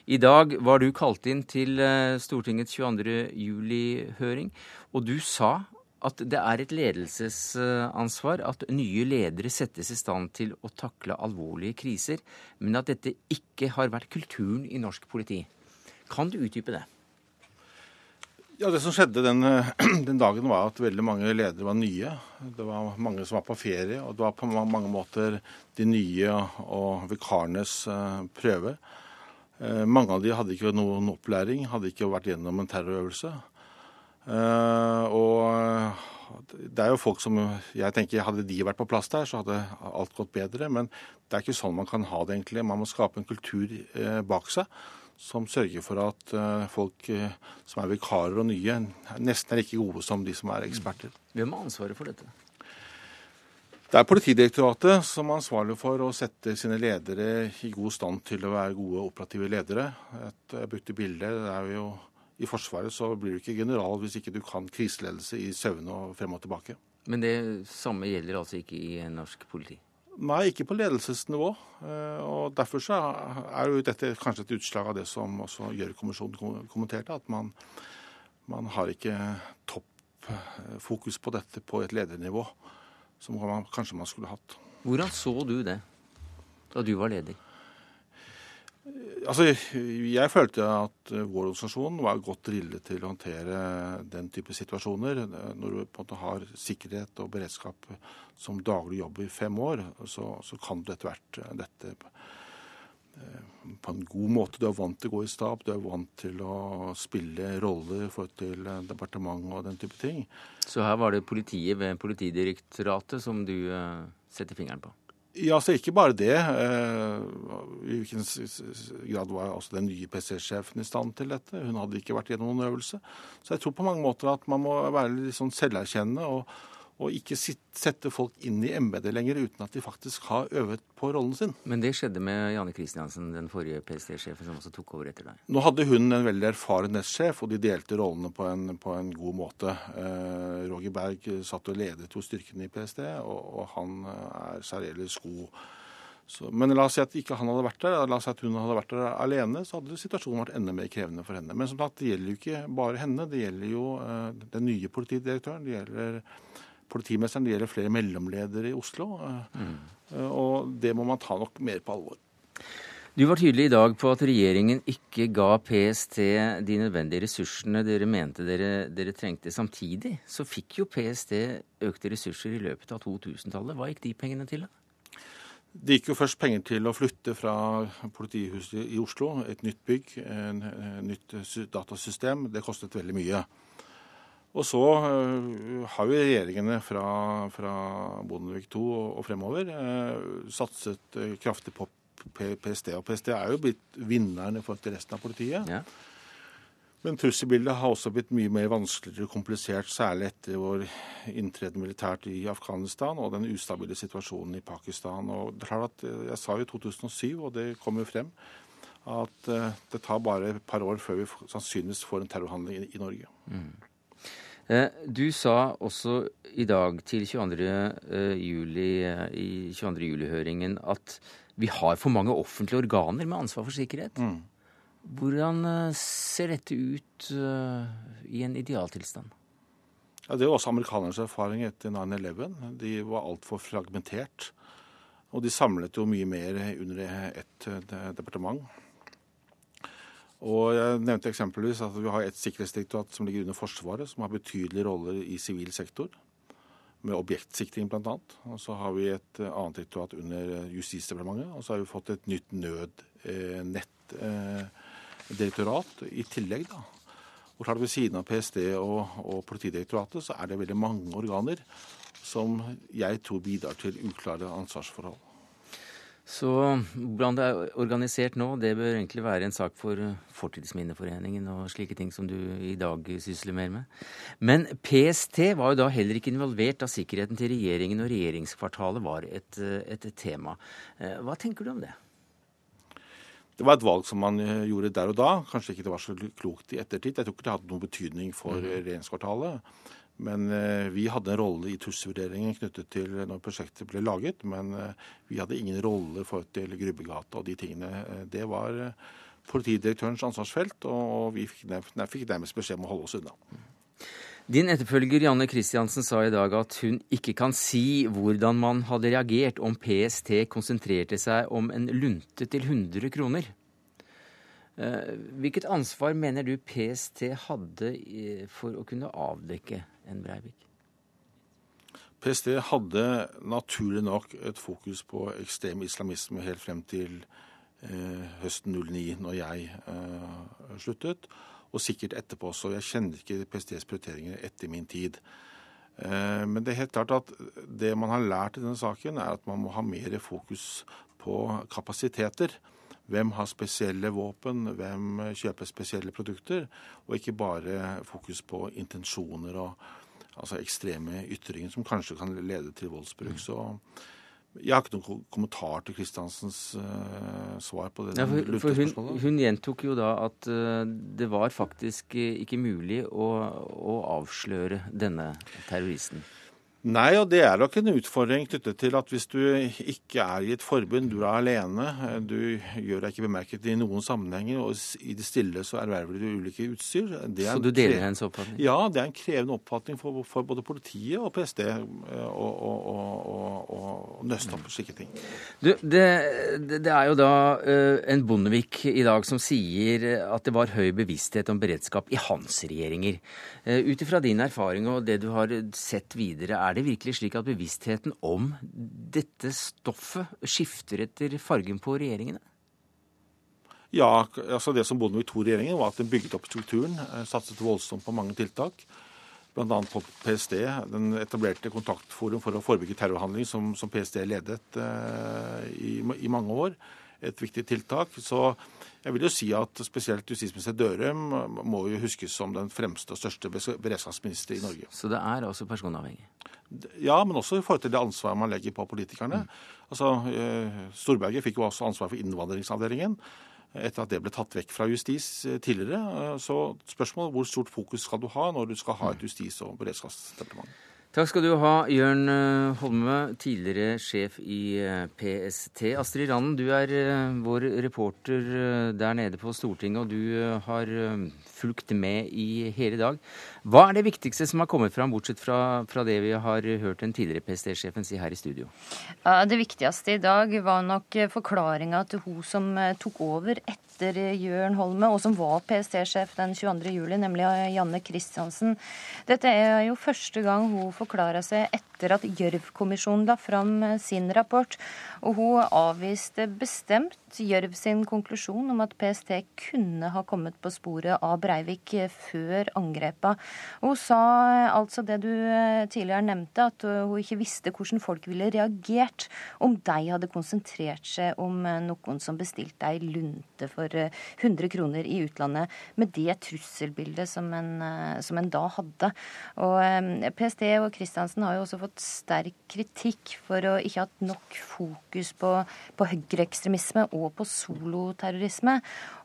I dag var du kalt inn til Stortingets 22. juli-høring, og du sa at det er et ledelsesansvar at nye ledere settes i stand til å takle alvorlige kriser, men at dette ikke har vært kulturen i norsk politi. Kan du utdype det? Ja, Det som skjedde den, den, dagen, var at veldig mange ledere var nye. Det var mange som var på ferie, og det var på mange måter de nye og vikarenes eh, prøve. Eh, mange av de hadde ikke noen opplæring, hadde ikke vært gjennom en terrorøvelse. Eh, og det er jo folk som jeg tenker Hadde de vært på plass der, så hadde alt gått bedre. Men det er ikke sånn man kan ha det, egentlig. Man må skape en kultur bak seg som sørger for at eh, folk eh, som er vikarer og nye, nesten er like gode som de som er eksperter. Hvem har ansvaret for dette? Det er Politidirektoratet som er ansvarlig for å sette sine ledere i god stand til å være gode operative ledere. Et brukte bildet, det er jo I Forsvaret så blir du ikke general hvis ikke du kan kriseledelse i søvne og frem og tilbake. Men det samme gjelder altså ikke i norsk politi? Nei, ikke på ledelsesnivå. Eh, og Derfor så er jo dette kanskje et utslag av det som også Gjørv-kommisjonen kommenterte, at man, man har ikke toppfokus på dette på et ledernivå som man, kanskje man skulle hatt. Hvordan så du det da du var leder? Altså, Jeg følte at vår organisasjon var godt drillet til å håndtere den type situasjoner. Når du på en måte har sikkerhet og beredskap som daglig jobb i fem år, så, så kan du etter hvert dette eh, på en god måte. Du er vant til å gå i stab, du er vant til å spille roller i forhold til departement og den type ting. Så her var det politiet ved Politidirektoratet som du setter fingeren på? Ja, så ikke bare det. Eh, I hvilken grad var også den nye PC-sjefen i stand til dette? Hun hadde ikke vært gjennom noen øvelse. Så jeg tror på mange måter at man må være litt sånn selverkjennende og og ikke sette folk inn i embetet lenger uten at de faktisk har øvet på rollen sin. Men det skjedde med Janne Kristiansen, den forrige PST-sjefen som også tok over etter deg? Nå hadde hun en veldig erfaren nestsjef, og de delte rollene på en, på en god måte. Eh, Roger Berg satt og ledet jo styrkene i PST, og, og han er særdeles god. Så, men la oss si at ikke han hadde vært der, la oss si at hun hadde vært der alene, så hadde situasjonen vært enda mer krevende for henne. Men som sagt, det gjelder jo ikke bare henne. Det gjelder jo eh, den nye politidirektøren. det gjelder politimesteren. Det gjelder flere mellomledere i Oslo. Mm. Og det må man ta nok mer på alvor. Du var tydelig i dag på at regjeringen ikke ga PST de nødvendige ressursene dere mente dere, dere trengte. Samtidig så fikk jo PST økte ressurser i løpet av 2000-tallet. Hva gikk de pengene til? da? Det gikk jo først penger til å flytte fra politihuset i Oslo, et nytt bygg, et nytt datasystem. Det kostet veldig mye. Og så uh, har jo regjeringene fra, fra Bondevik II og, fremover uh, satset uh, kraftig på PST. Og PST er jo blitt vinneren i forhold til resten av politiet. Ja. Men trusselbildet har også blitt mye mer vanskeligere og komplisert, særlig etter vår inntreden militært i Afghanistan og den ustabile situasjonen i Pakistan. Og det er klart at Jeg sa jo i 2007, og det kom jo frem, at det tar bare et par år før vi sannsynligvis får en terrorhandling i, i Norge. Mm. Eh, du sa også i dag til 22. Eh, juli, eh, i 22. juli-høringen at vi har for mange offentlige organer med ansvar for sikkerhet. Mm. Hvordan ser dette ut i en idealtilstand? Ja, det er også amerikanernes erfaring etter 9-11. De var altfor fragmentert. Og de samlet jo mye mer under ett departement. Og jeg nevnte eksempelvis at vi har et sikkerhetsdirektorat som ligger under Forsvaret, som har betydelige roller i sivil sektor, med objektsikring bl.a. Og så har vi et annet direktorat under Justisdepartementet. Og så har vi fått et nytt nødnettdirektorat eh, i tillegg, da. Og klart Ved siden av PST og, og Politidirektoratet så er det veldig mange organer som jeg tror bidrar til uklare ansvarsforhold. Så hvordan det er organisert nå, det bør egentlig være en sak for eh, Fortidsminneforeningen og slike ting som du i dag sysler mer med. Men PST var jo da heller ikke involvert da sikkerheten til regjeringen og regjeringskvartalet var et, eh, et tema. Eh, hva tenker du om det? Det var et valg som man gjorde der og da. Kanskje ikke det var så klokt i ettertid. Jeg tror ikke det hadde noen betydning for mm. regjeringskvartalet. Men eh, vi hadde en rolle i trusselvurderingen knyttet til når prosjektet ble laget. Men eh, vi hadde ingen rolle for til Grubbegata og de tingene. Eh, det var politidirektørens ansvarsfelt, og vi fikk nærmest beskjed om å holde oss unna. Din etterfølger Janne Kristiansen sa i dag at hun ikke kan si hvordan man hadde reagert om PST konsentrerte seg om en lunte til 100 kroner. Hvilket ansvar mener du PST hadde for å kunne avdekke en Breivik? PST hadde naturlig nok et fokus på ekstrem islamisme helt frem til eh, høsten 09, når jeg eh, sluttet. Og sikkert etterpå også. Jeg kjenner ikke PSTs prioriteringer etter min tid. Eh, men det er helt klart at det man har lært i denne saken, er at man må ha mer fokus på kapasiteter. Hvem har spesielle våpen, hvem kjøper spesielle produkter, og ikke bare fokus på intensjoner og altså ekstreme ytringer som kanskje kan lede til voldsbruk. Mm. Så jeg har ikke noen kommentar til Kristiansens uh, svar på det. Ja, for, for hun, hun, gjentok jo da at uh, det var faktisk ikke mulig å, å, avsløre denne terroristen. Nei, og det er nok en utfordring knyttet til at hvis du ikke er i et forbund, du er alene, du gjør deg ikke bemerket i noen sammenhenger, og i det stille så erverver du ulike utstyr Så du deler hennes oppfatning? Ja, det er en krevende oppfatning for, for både politiet og PST å nøste opp slike ting. Du, det, det, er jo da uh, en Bondevik i dag som sier at det var høy bevissthet om beredskap i hans regjeringer. Uh, Ut ifra din erfaring og det du har sett videre, er er det virkelig slik at bevisstheten om dette stoffet skifter etter fargen på regjeringene? Ja, altså det som Bondevik II-regjeringen var at den bygget opp strukturen, eh, satset voldsomt på mange tiltak. Bl.a. på PST, den etablerte kontaktforum for å forebygge terrorhandling, som, som PST ledet eh, i, i, mange år. Et viktig tiltak. Så jeg vil jo si at spesielt justisminister Dørum må jo huskes som den fremste og største beredskapsminister i Norge. Så det er også personavhengig? Ja, men også i forhold til det ansvaret man legger på politikerne. Mm. Altså, eh, Storberget fikk jo også ansvar for innvandringsavdelingen etter at det ble tatt vekk fra justis eh, tidligere. Eh, så spørsmålet hvor stort fokus skal du ha når du skal ha et justis- og beredskapsdepartement? Takk skal du ha, Jørn Holme, tidligere sjef i PST. Astrid Randen, du er vår reporter der nede på Stortinget, og du har fulgt med i hele dag. Hva er det viktigste som har kommet fram, bortsett fra, fra det vi har hørt den tidligere PST-sjefen si her i studio? Det viktigste i dag var nok forklaringa til hun som eh, tok over etter Jørn Holme, og som var PST-sjef den 22. juli, nemlig Janne Christiansen. Dette er jo første gang hun forklarer seg etter at Gjørv-kommisjonen la fram sin rapport. Og hun avviste bestemt Gjørv sin konklusjon om at PST kunne ha kommet på sporet av Breivik før angrepet. Hun sa altså det du eh, tidligere nevnte, at eh, hun ikke visste hvordan folk ville reagert om de hadde konsentrert seg om eh, noen som bestilte ei lunte for 100 kroner i utlandet, med det trusselbildet som en, som en da hadde. Og PST og Kristiansen har jo også fått sterk kritikk for å ikke ha hatt nok fokus på, på høyreekstremisme og på soloterrorisme.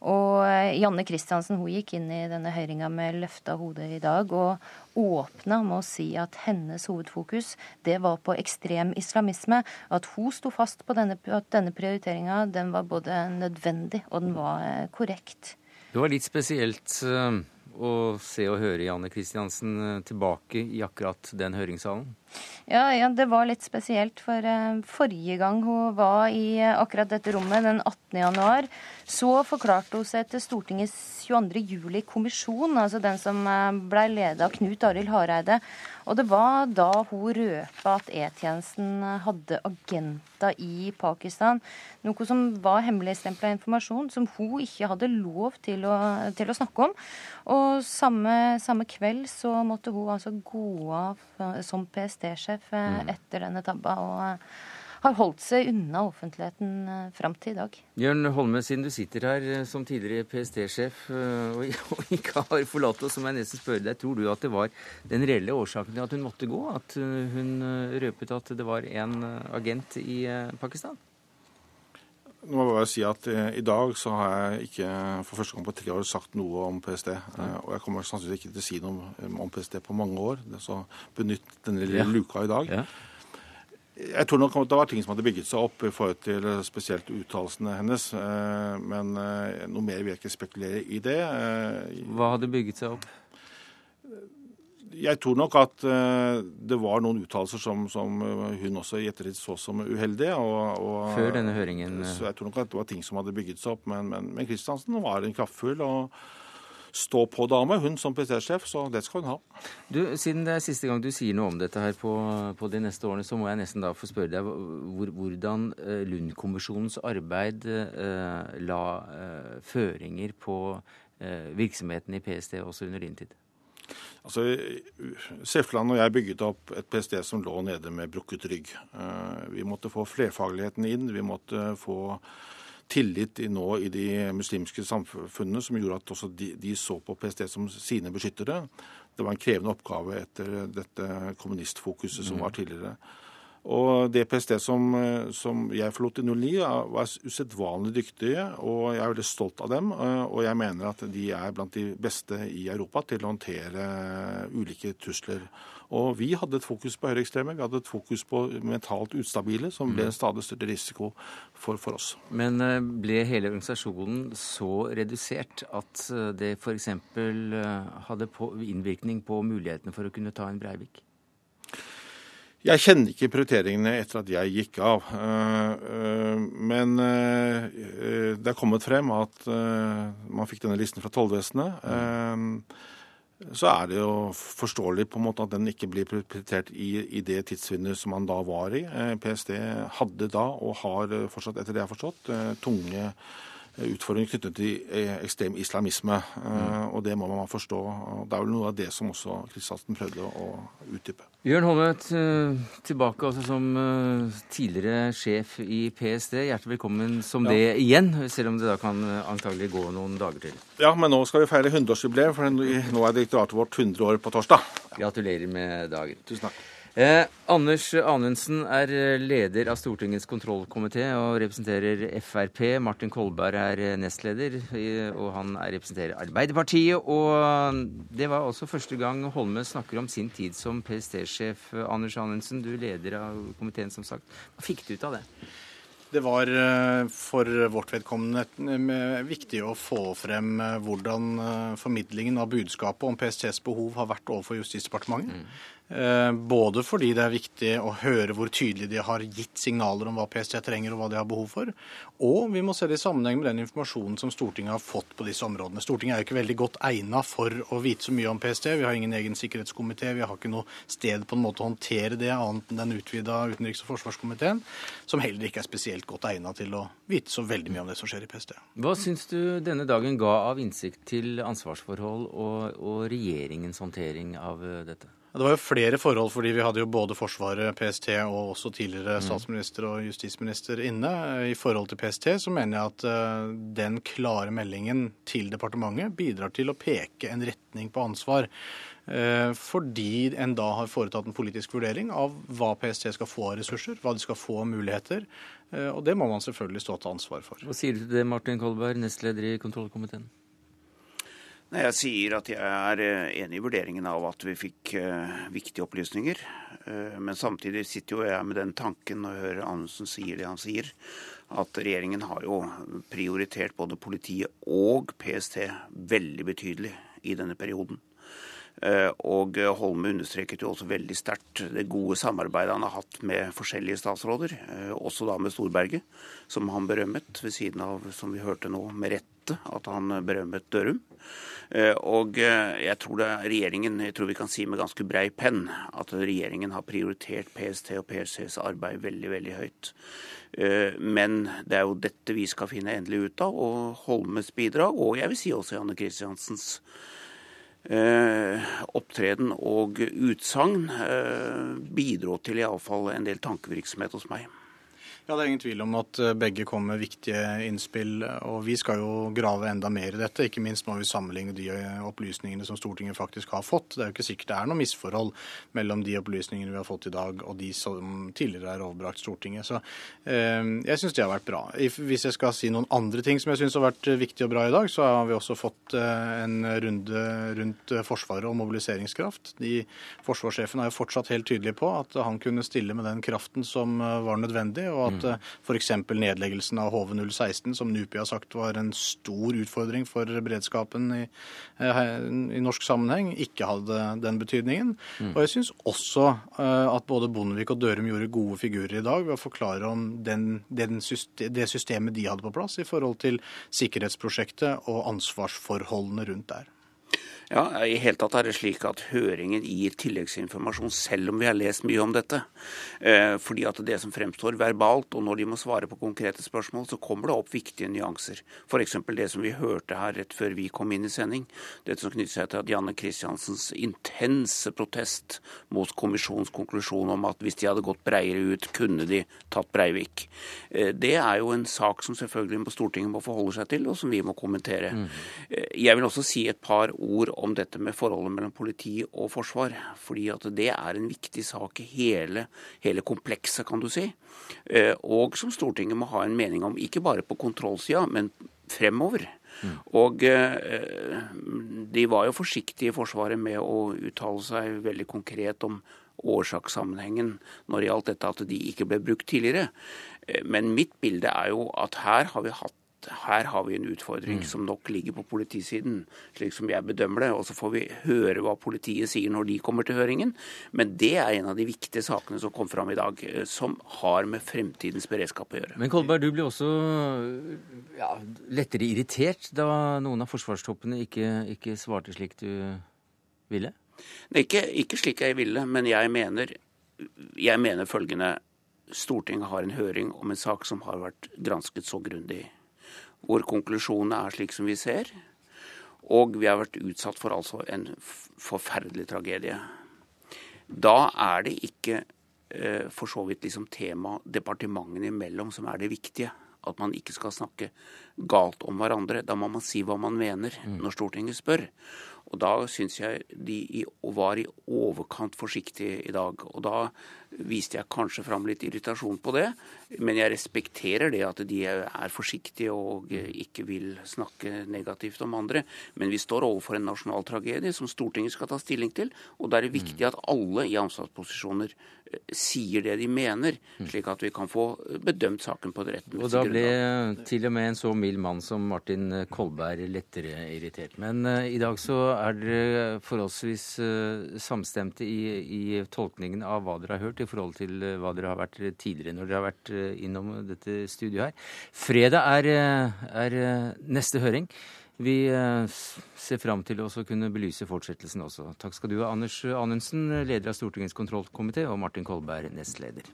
Og eh, Janne Kristiansen hun gikk inn i denne høringa med løfta hode i dag og åpna med å si at hennes hovedfokus det var på ekstrem islamisme. At hun sto fast på denne, at denne prioriteringa den var både nødvendig og den var eh, korrekt. Det var litt spesielt eh, å se og høre Janne Kristiansen tilbake i akkurat den høringssalen? Ja, ja, det var litt spesielt. For uh, forrige gang hun var i uh, akkurat dette rommet, den 18. januar, så forklarte hun seg til Stortingets 22. juli-kommisjon, altså den som uh, ble ledet av Knut Arild Hareide. Og det var da hun røpa at E-tjenesten hadde agenter i Pakistan. Noe som var hemmeligstempla informasjon som hun ikke hadde lov til å, til å snakke om. Og samme, samme kveld så måtte hun altså gå av som PST PST-sjef eh, mm. etter denne tabba. og eh, har holdt seg unna offentligheten eh, fram til i dag. Jørn Holme, siden du sitter her som tidligere PST-sjef og ikke har forlatt oss, så må jeg nesten spørre deg, tror du at det var den reelle årsaken til at hun måtte gå? At hun røpet at det var en agent i Pakistan? Nå må jeg bare si at eh, I dag så har jeg ikke for første gang på tre år sagt noe om PST. Eh, og jeg kommer sannsynligvis ikke til å si noe om, om PST på mange år. Så benytt denne lille ja. luka i dag. Ja. Jeg tror nok det var ting som hadde bygget seg opp i forhold til eh, spesielt uttalelsene hennes. Eh, men eh, noe mer vil jeg ikke spekulere i det. Eh, Hva hadde bygget seg opp? Jeg tror nok at uh, det var noen uttalelser som, som, eh, hun også i ettertid så som uheldige. Og, og, Før denne høringen? Så jeg tror nok at det var ting som hadde bygget seg opp. Men, men, men Kristiansen var en kraftfull og stå-på-dame, hun som PST-sjef, så det skal hun ha. Du, Siden det er siste gang du sier noe om dette her på, på de neste årene, så må jeg nesten da få spørre deg hvor, hvordan Lund-kommisjonens arbeid eh, la føringer på virksomheten i PST også under din tid? Altså, Sefland og jeg bygget opp et PST som lå nede med brukket rygg. Eh, vi måtte få flerfagligheten inn. Vi måtte få tillit i nå i de muslimske samfunnene, som gjorde at også de, de, så på PST som sine beskyttere. Det var en krevende oppgave etter dette kommunistfokuset som var tidligere. Og det PST som, som jeg forlot i 09, var usedvanlig dyktige, og jeg er veldig stolt av dem. Og jeg mener at de er blant de beste i Europa til å håndtere ulike trusler. Og vi hadde et fokus på høyreekstreme, vi hadde et fokus på mentalt ustabile, som ble en mm. stadig større risiko for, for oss. Men eh, ble hele organisasjonen så redusert at eh, det f.eks. Eh, hadde innvirkning på mulighetene for å kunne ta en Breivik? Jeg kjenner ikke prioriteringene etter at jeg gikk av. Men det er kommet frem at man fikk denne listen fra tollvesenet. Så er det jo forståelig på en måte at den ikke blir prioritert i, det tidsvinduet som man da var i. Eh, PST hadde da, og har fortsatt, etter det jeg har forstått, eh, tunge utfordringer knyttet til eh, ekstrem islamisme. Mm. Og det må man forstå. Det er vel noe av det som også Kristiansen prøvde å utdype. Jørn Holme, tilbake altså som tidligere sjef i PST. Hjertelig velkommen som ja. det igjen, selv om det da kan antagelig gå noen dager til. Ja, men nå skal vi feire 100-årsjubileum, for nå er direktoratet vårt 100 år på torsdag. Gratulerer med dagen. Tusen takk. Eh, Anders Anundsen er eh, leder av Stortingets kontrollkomité og representerer Frp. Martin Kolberg er eh, nestleder, og han representerer Arbeiderpartiet. Og det var også første gang Holme snakker om sin tid som PST-sjef. Anders Anundsen, du er leder av komiteen, som sagt. Hva fikk du ut av det? Det var eh, for vårt vedkommende viktig å få frem hvordan formidlingen av budskapet om PSTs behov har vært overfor Justisdepartementet. Mm. Eh, både fordi det er viktig å høre hvor tydelig de har gitt signaler om hva PST trenger og hva de har behov for. Og vi må se det i sammenheng med den informasjonen som Stortinget har fått på disse områdene. Stortinget er jo ikke veldig godt egnet for å vite så mye om PST. Vi har ingen egen sikkerhetskomité. Vi har ikke noe sted på en måte å håndtere det annet enn den utvida utenriks- og forsvarskomiteen, som heller ikke er spesielt godt egnet til å vite så veldig mye om det som skjer i PST. Hva syns du denne dagen ga av innsikt til ansvarsforhold og, og regjeringens håndtering av eh, dette? Det var jo flere forhold, fordi vi hadde jo både Forsvaret, PST og også tidligere mm. statsminister og justisminister inne. I forhold til PST så mener jeg at eh, den klare meldingen til departementet bidrar til å peke en retning på ansvar. Eh, fordi en da har foretatt en politisk vurdering av hva PST skal få av ressurser, hva de skal få av muligheter. Eh, og det må man selvfølgelig stå til ansvar for. Hva sier du til det, Martin Kolberg, nestleder i kontrollkomiteen? Nei, Jeg sier at jeg er eh, enig i vurderingen av at vi fikk uh, viktige opplysninger. Uh, men samtidig sitter jo jeg med den tanken jeg hører Anundsen sier det han sier, at regjeringen har jo prioritert både politiet og PST veldig betydelig i denne perioden. Og Holme understreket jo også veldig sterkt det gode samarbeidet han har hatt med forskjellige statsråder, også da med Storberget, som han berømmet, ved siden av, som vi hørte nå, med rette at han berømmet Dørum. Eh, og eh, jeg tror det er regjeringen, jeg tror vi kan si med ganske brei penn, at regjeringen har prioritert PST og PSTs arbeid veldig, veldig høyt. Eh, men det er jo dette vi skal finne endelig ut av, og Holmes bidrag, og jeg vil si også Janne Kristiansens opptreden og utsagn bidro til iallfall en del tankevirksomhet hos meg. Ja, Det er ingen tvil om at eh, begge kom med viktige innspill. og Vi skal jo grave enda mer i dette. Ikke minst må vi sammenligne de eh, opplysningene som Stortinget faktisk har fått. Det er jo ikke sikkert det er noe misforhold mellom de opplysningene vi har fått i dag og de som tidligere er overbrakt Stortinget. Så eh, jeg syns det har vært bra. Hvis jeg skal si noen andre ting som jeg syns har vært eh, viktig og bra i dag, så har vi også fått en runde rundt Forsvaret og mobiliseringskraft. De Forsvarssjefen er jo fortsatt helt tydelig på at han kunne stille med den kraften som var nødvendig. og at at mm. f.eks. nedleggelsen av HV016, som NUPI har sagt var en stor utfordring for beredskapen i, eh, i norsk sammenheng, ikke hadde den betydningen. Mm. Og jeg syns også eh, at både Bondevik og Dørum gjorde gode figurer i dag ved å forklare om den, den system, det systemet de hadde på plass i forhold til sikkerhetsprosjektet og ansvarsforholdene rundt der. Ja, I hele tatt er det slik at høringen gir tilleggsinformasjon, selv om vi har lest mye om dette. Eh, fordi at det som fremstår verbalt, og når de må svare på konkrete spørsmål, så kommer det opp viktige nyanser. F.eks. det som vi hørte her rett før vi kom inn i sending. Dette som knytter seg til at Janne Kristiansens intense protest mot kommisjonens konklusjon om at hvis de hadde gått breiere ut, kunne de tatt Breivik. Eh, det er jo en sak som selvfølgelig Stortinget må forholde seg til, og som vi må kommentere. Mm. Jeg vil også si et par ord om dette med forholdet mellom politi og forsvar. Fordi at det er en viktig sak i hele, hele komplekset, kan du si. Eh, og som Stortinget må ha en mening om, ikke bare på kontrollsida, men fremover. Mm. Og eh, de var jo forsiktige i Forsvaret med å uttale seg veldig konkret om årsakssammenhengen når det gjaldt dette at de ikke ble brukt tidligere. Eh, men mitt bilde er jo at her har vi hatt her har vi en utfordring mm. som nok ligger på politisiden, slik som jeg bedømmer det. Og så får vi høre hva politiet sier når de kommer til høringen. Men det er en av de viktige sakene som kom fram i dag, eh, som har med fremtidens beredskap å gjøre. Men Kolberg, du ble også ja, lettere irritert da noen av forsvarstoppene ikke, ikke svarte slik du ville? Nei, ikke, ikke slik jeg ville, men jeg mener, jeg mener følgende. Stortinget har en høring om en sak som har vært gransket så grundig, hvor konklusjonene er slik som vi ser. Og vi har vært utsatt for altså en forferdelig tragedie. Da er det ikke eh, for så vidt liksom tema departementene imellom som er det viktige. At man ikke skal snakke galt om hverandre. Da må man si hva man mener mm. når Stortinget spør. Og da syns jeg de var i overkant forsiktige i dag. Og da viste jeg kanskje fram litt irritasjon på det. Men jeg respekterer det at de er forsiktige og ikke vil snakke negativt om andre. Men vi står overfor en nasjonal tragedie som Stortinget skal ta stilling til. Og da er det viktig at alle i ansvarsposisjoner eh, sier det de mener, slik at vi kan få bedømt saken på det rette Og da ble til og med en så mild mann som Martin Kolberg lettere irritert. Men uh, i dag så er dere forholdsvis uh, samstemte i, i tolkningen av hva dere har hørt i forhold til eh, hva dere har vært tidligere når dere har vært eh, innom dette studioet her. Fredag er, eh, er neste høring. Vi ser fram til å kunne belyse fortsettelsen også. Takk skal du ha, Anders Anundsen, leder av Stortingets kontrollkomité, og Martin Kolberg, nestleder.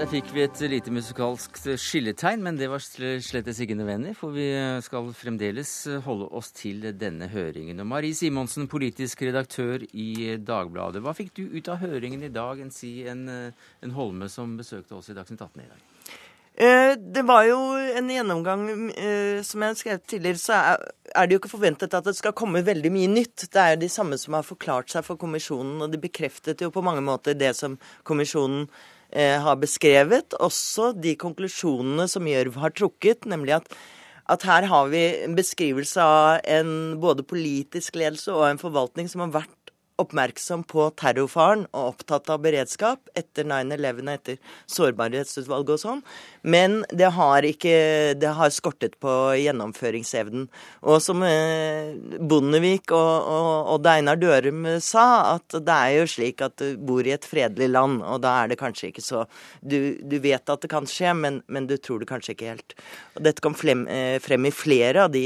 Der fikk vi et lite musikalsk skilletegn, men det var slett ikke nødvendig, for vi skal fremdeles holde oss til denne høringen. Og Marie Simonsen, politisk redaktør i Dagbladet. Hva fikk du ut av høringen i dag, enn si en, en Holme som besøkte oss i Dagsnytt 18 i dag? Eh, det var jo en gjennomgang eh, Som jeg skrev tidligere, så er det jo ikke forventet at det skal komme veldig mye nytt. Det er jo de samme som har forklart seg for kommisjonen, og de bekreftet jo på mange måter det som kommisjonen Eh, har beskrevet. Også de konklusjonene som Gjørv har trukket, nemlig at, at her har vi en beskrivelse av en både politisk ledelse og en forvaltning som har vært oppmerksom på terrorfaren og opptatt av beredskap etter 9-11 og etter sårbarhetsutvalget og sånn. Men det har ikke Det har skortet på gjennomføringsevnen. Og som eh, Bondevik og, og, og Einar Dørum sa, at det er jo slik at du bor i et fredelig land, og da er det kanskje ikke så Du, du vet at det kan skje, men, men, du tror det kanskje ikke helt. Og dette kom frem, eh, frem i flere av de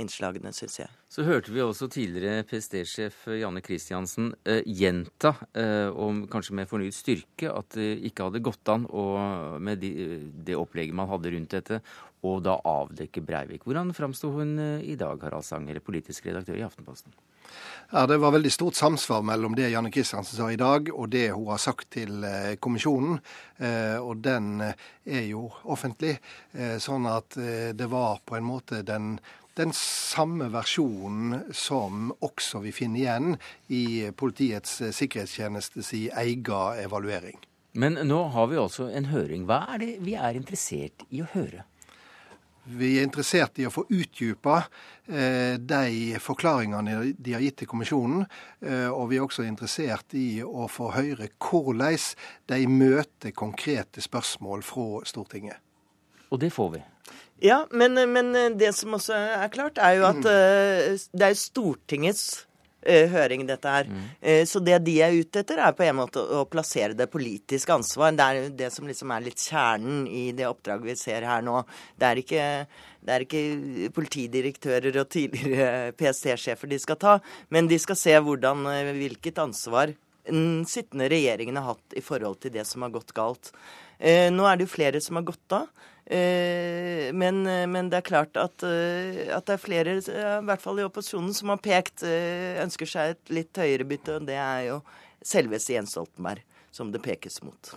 innslagene, syns jeg. Så hørte vi også tidligere PST-sjef Janne Kristiansen eh, gjenta, eh, om, kanskje med fornyet styrke, at det ikke hadde gått an å, med de, det opplegget man hadde rundt dette, å da avdekke Breivik. Hvordan framsto hun eh, i dag, Harald Sanger, politisk redaktør i Aftenposten? Ja, Det var veldig stort samsvar mellom det Janne Kristiansen sa i dag, og det hun har sagt til eh, kommisjonen. Eh, og den er jo offentlig. Sånn at det var på en måte den den samme versjonen som også vi finner igjen i Politiets sikkerhetstjenestes egen evaluering. Men nå har vi altså en høring. Hva er det vi er interessert i å høre? Vi er interessert i å få utdypa eh, de forklaringene de har gitt til kommisjonen. Eh, og vi er også interessert i å få høre hvordan de møter konkrete spørsmål fra Stortinget. Og det får vi. Ja, men, men, det som også er klart, er jo at uh, det er Stortingets uh, høring, dette her. Mm. Uh, så det de er ute etter, er på en måte å, plassere det politiske ansvar. Det er det som liksom er litt kjernen i det oppdraget vi ser her nå. Det er ikke, det er ikke politidirektører og tidligere PST-sjefer de skal ta, men de skal se hvordan, hvilket ansvar den sittende regjeringen har hatt i forhold til det som har gått galt. Nå er det jo flere som har gått av. Eh, men, men, det er klart at, at, det er flere, i hvert fall i opposisjonen, som har pekt ønsker seg et litt høyere bytte, og det er jo selveste Jens Stoltenberg som det pekes mot.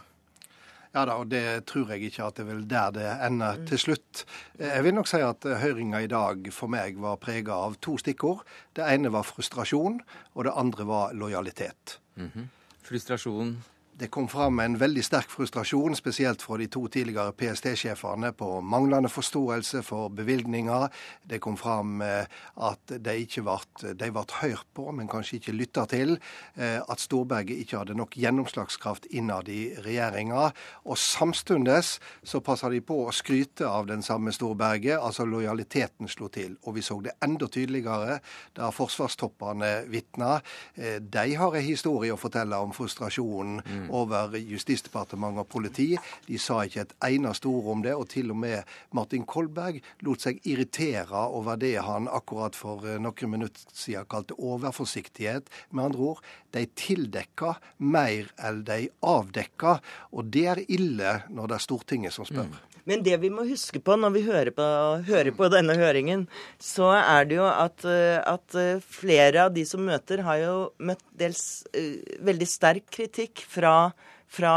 Ja da, og det tror jeg ikke at det vil der det ender til slutt. Jeg vil nok si at høringa i dag for meg var prega av to stikkord. Det ene var frustrasjon, og det andre var lojalitet. Mm -hmm. Frustrasjon det kom fram en veldig sterk frustrasjon, spesielt fra de to tidligere PST-sjefene, på manglende forståelse for bevilgninger. Det kom fram eh, at de ikke ble, hørt på, men kanskje ikke lytta til. Eh, at Storberget ikke hadde nok gjennomslagskraft innad i regjeringa. Og samtidig så passa de på å skryte av den samme Storberget, altså lojaliteten slo til. Og vi så det enda tydeligere da forsvarstoppene vitna. Eh, de har en historie å fortelle om frustrasjonen. Mm Mm. over Justisdepartementet og politiet. De sa ikke et eneste ord om det, og til og med Martin Kolberg lot seg irritere over det han akkurat for eh, noen minutter siden kalte overforsiktighet. Med andre ord, de tildekka mer enn de avdekka, og det er ille når det er Stortinget som spør. Mm. Men det vi må huske på når vi hører på, hører på denne høringen, så er det jo at, eh, at, eh, flere av de som møter, har jo møtt dels uh, veldig sterk kritikk fra, fra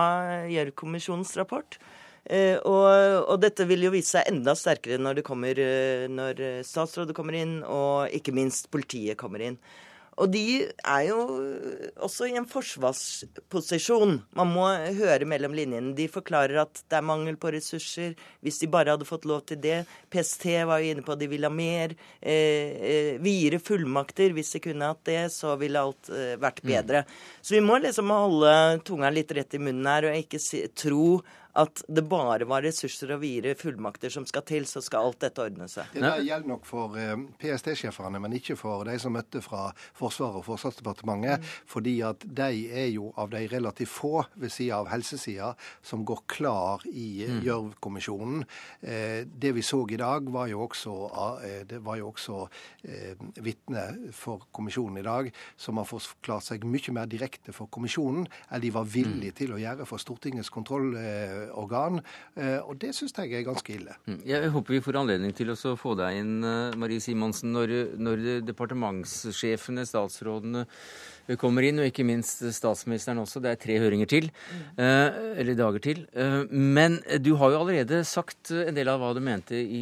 Gjørv-kommisjonens rapport. Uh, og, og, dette vil jo vise seg enda sterkere når, det kommer, uh, når statsrådet kommer inn, og ikke minst politiet kommer inn. Og de er jo også i en forsvarsposisjon. Man må høre mellom linjene. De forklarer at det er mangel på ressurser. Hvis de bare hadde fått lov til det. PST var jo inne på at de ville ha mer. Eh, eh, videre fullmakter. Hvis de kunne hatt det, så ville alt eh, vært mm. bedre. Mm. Så vi må liksom holde tunga litt rett i munnen her og ikke si, tro at det bare var ressurser og videre fullmakter som skal til, så skal alt dette ordne seg. Det gjelder nok for eh, PST-sjefene, men ikke for de som møtte fra Forsvaret og Forsvarsdepartementet. Mm. Fordi at de er jo av de relativt få ved sida av helsesida som går klar i eh, mm. Gjørv-kommisjonen. Eh, det vi så i dag, var jo også, det var jo også vitne for kommisjonen i dag, som har forklart seg mye mer direkte for kommisjonen enn de var villige mm. til å gjøre for Stortingets kontroll organ. Eh, og det syns jeg er ganske ille. Mm. Jeg håper vi får anledning til å få deg inn, eh, Marie Simonsen, når, når departementssjefene, statsrådene, kommer inn, og ikke minst statsministeren også. Det er tre høringer til, mm. eller dager til. Men du har jo allerede sagt en del av hva du mente i,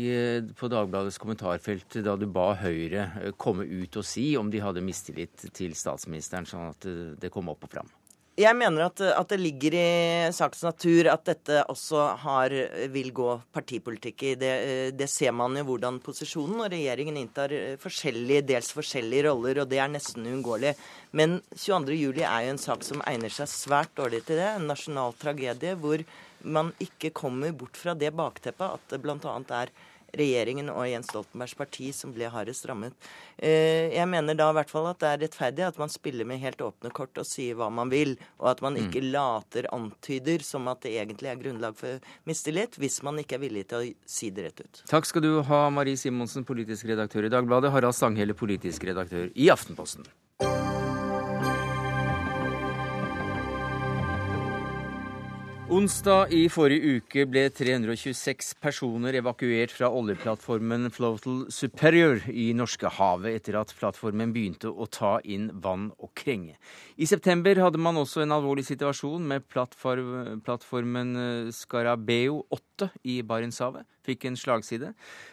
på Dagbladets kommentarfelt da du ba Høyre komme ut og si om de hadde mistillit til statsministeren, sånn at det kom opp og fram. Jeg mener at, at, det ligger i sakens natur at dette også har, vil gå partipolitikk i. Det, det, ser man jo hvordan posisjonen og regjeringen inntar forskjellige, dels forskjellige roller, og det er nesten uunngåelig. Men 22.07 er jo en sak som egner seg svært dårlig til det. En nasjonal tragedie hvor man ikke kommer bort fra det bakteppet at det bl.a. er regjeringen og Jens Stoltenbergs parti som ble hardest rammet. Eh, jeg mener da i hvert fall at det er rettferdig at man spiller med helt åpne kort og sier hva man vil, og at man ikke mm. later antyder som at det egentlig er grunnlag for mistillit, hvis man ikke er villig til å si det rett ut. Takk skal du ha, Marie Simonsen, politisk redaktør i Dagbladet, Harald Stanghelle, politisk redaktør i Aftenposten. Onsdag i forrige uke ble 326 personer evakuert fra oljeplattformen Floatal Superior i Norskehavet etter at plattformen begynte å ta inn vann og krenge. I september hadde man også en alvorlig situasjon med plattformen eh, Scarabeo 8 i Barentshavet. Fikk en slagside.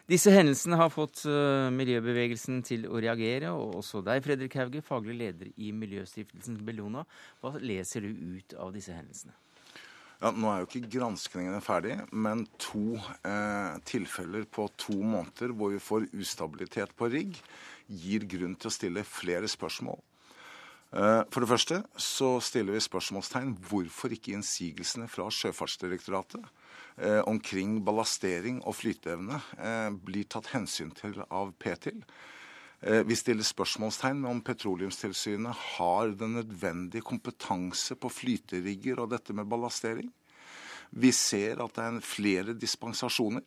Disse hendelsene har fått uh, miljøbevegelsen til å reagere, og også deg, Fredrik Hauge, faglig leder i Miljøstiftelsen Bellona. Hva leser du ut av disse hendelsene? Ja, Nå er jo ikke granskningene ferdig, men to eh, tilfeller på to måneder hvor vi får ustabilitet på rigg, gir grunn til å stille flere spørsmål. Eh, for det første så stiller vi spørsmålstegn hvorfor ikke innsigelsene fra Sjøfartsdirektoratet eh, omkring ballastering og flyteevne eh, blir tatt hensyn til av Petil. Eh, vi stiller spørsmålstegn om Petroleumstilsynet har den nødvendige kompetanse på flyterigger og dette med ballastering. Vi ser at det er flere dispensasjoner.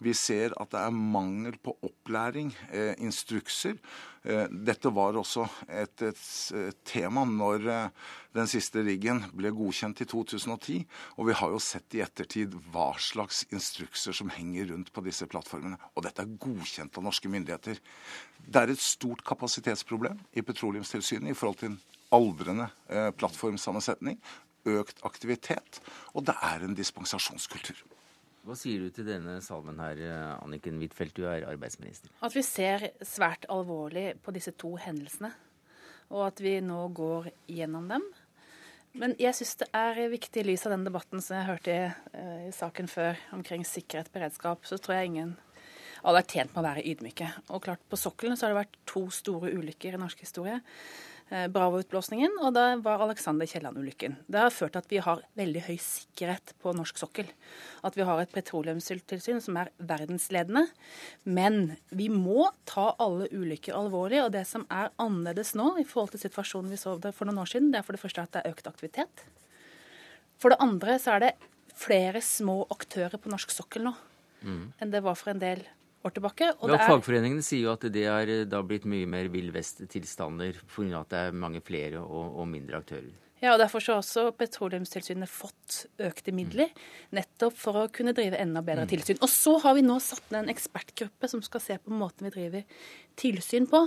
Vi ser at det er mangel på opplæring, eh, instrukser. Eh, dette var også et, et, tema når eh, den siste riggen ble godkjent i 2010. Og vi har jo sett i ettertid hva slags instrukser som henger rundt på disse plattformene. Og dette er godkjent av norske myndigheter. Det er et stort kapasitetsproblem i Petroleumstilsynet i forhold til en aldrende plattformsammensetning, økt aktivitet, og det er en dispensasjonskultur. Hva sier du til denne salmen her, Anniken Huitfeldt, du er arbeidsminister? At vi ser svært alvorlig på disse to hendelsene, og at vi nå går gjennom dem. Men jeg syns det er viktig i lys av den debatten som jeg hørte i, uh, i saken før omkring sikkerhet og beredskap, så tror jeg ingen alle er tjent med å være ydmyke. Og klart, på sokkelen så har det vært to store ulykker i norsk historie. Eh, Bravo-utblåsningen, og da var Alexander Kielland-ulykken. Det har ført til at vi har veldig høy sikkerhet på norsk sokkel. At vi har et petroleumstilsyn som er verdensledende. Men vi må ta alle ulykker alvorlig. Og det som er annerledes nå i forhold til situasjonen vi så det for noen år siden, det er for det første at det er økt aktivitet. For det andre så er det flere små aktører på norsk sokkel nå mm. enn det var for en del år tilbake. Og ja, er... Fagforeningene sier jo at det er da blitt mye mer villvest-tilstander pga. at det er mange flere og, og, mindre aktører. Ja, og Derfor har også Petroleumstilsynet fått økte midler, nettopp for å kunne drive enda bedre mm. tilsyn. Og så har vi nå satt ned en ekspertgruppe som skal se på måten vi driver tilsyn på.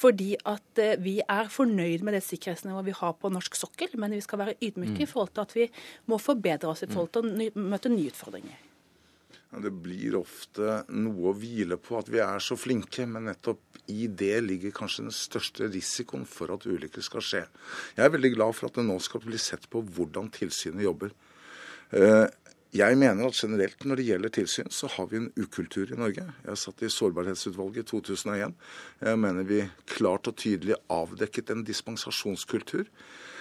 Fordi at eh, vi er fornøyd med det sikkerhetsnivået vi har på norsk sokkel, men vi skal være ydmyke mm. i forhold til at vi må forbedre oss i forhold til å møte nye utfordringer. Det blir ofte noe å hvile på at vi er så flinke, men nettopp i det ligger kanskje den største risikoen for at ulykker skal skje. Jeg er veldig glad for at det nå skal bli sett på hvordan tilsynet jobber. Eh, jeg mener at generelt når det gjelder tilsyn, så har vi en ukultur i Norge. Jeg satt i Sårbarhetsutvalget i 2001. Jeg mener vi klart og tydelig avdekket en dispensasjonskultur.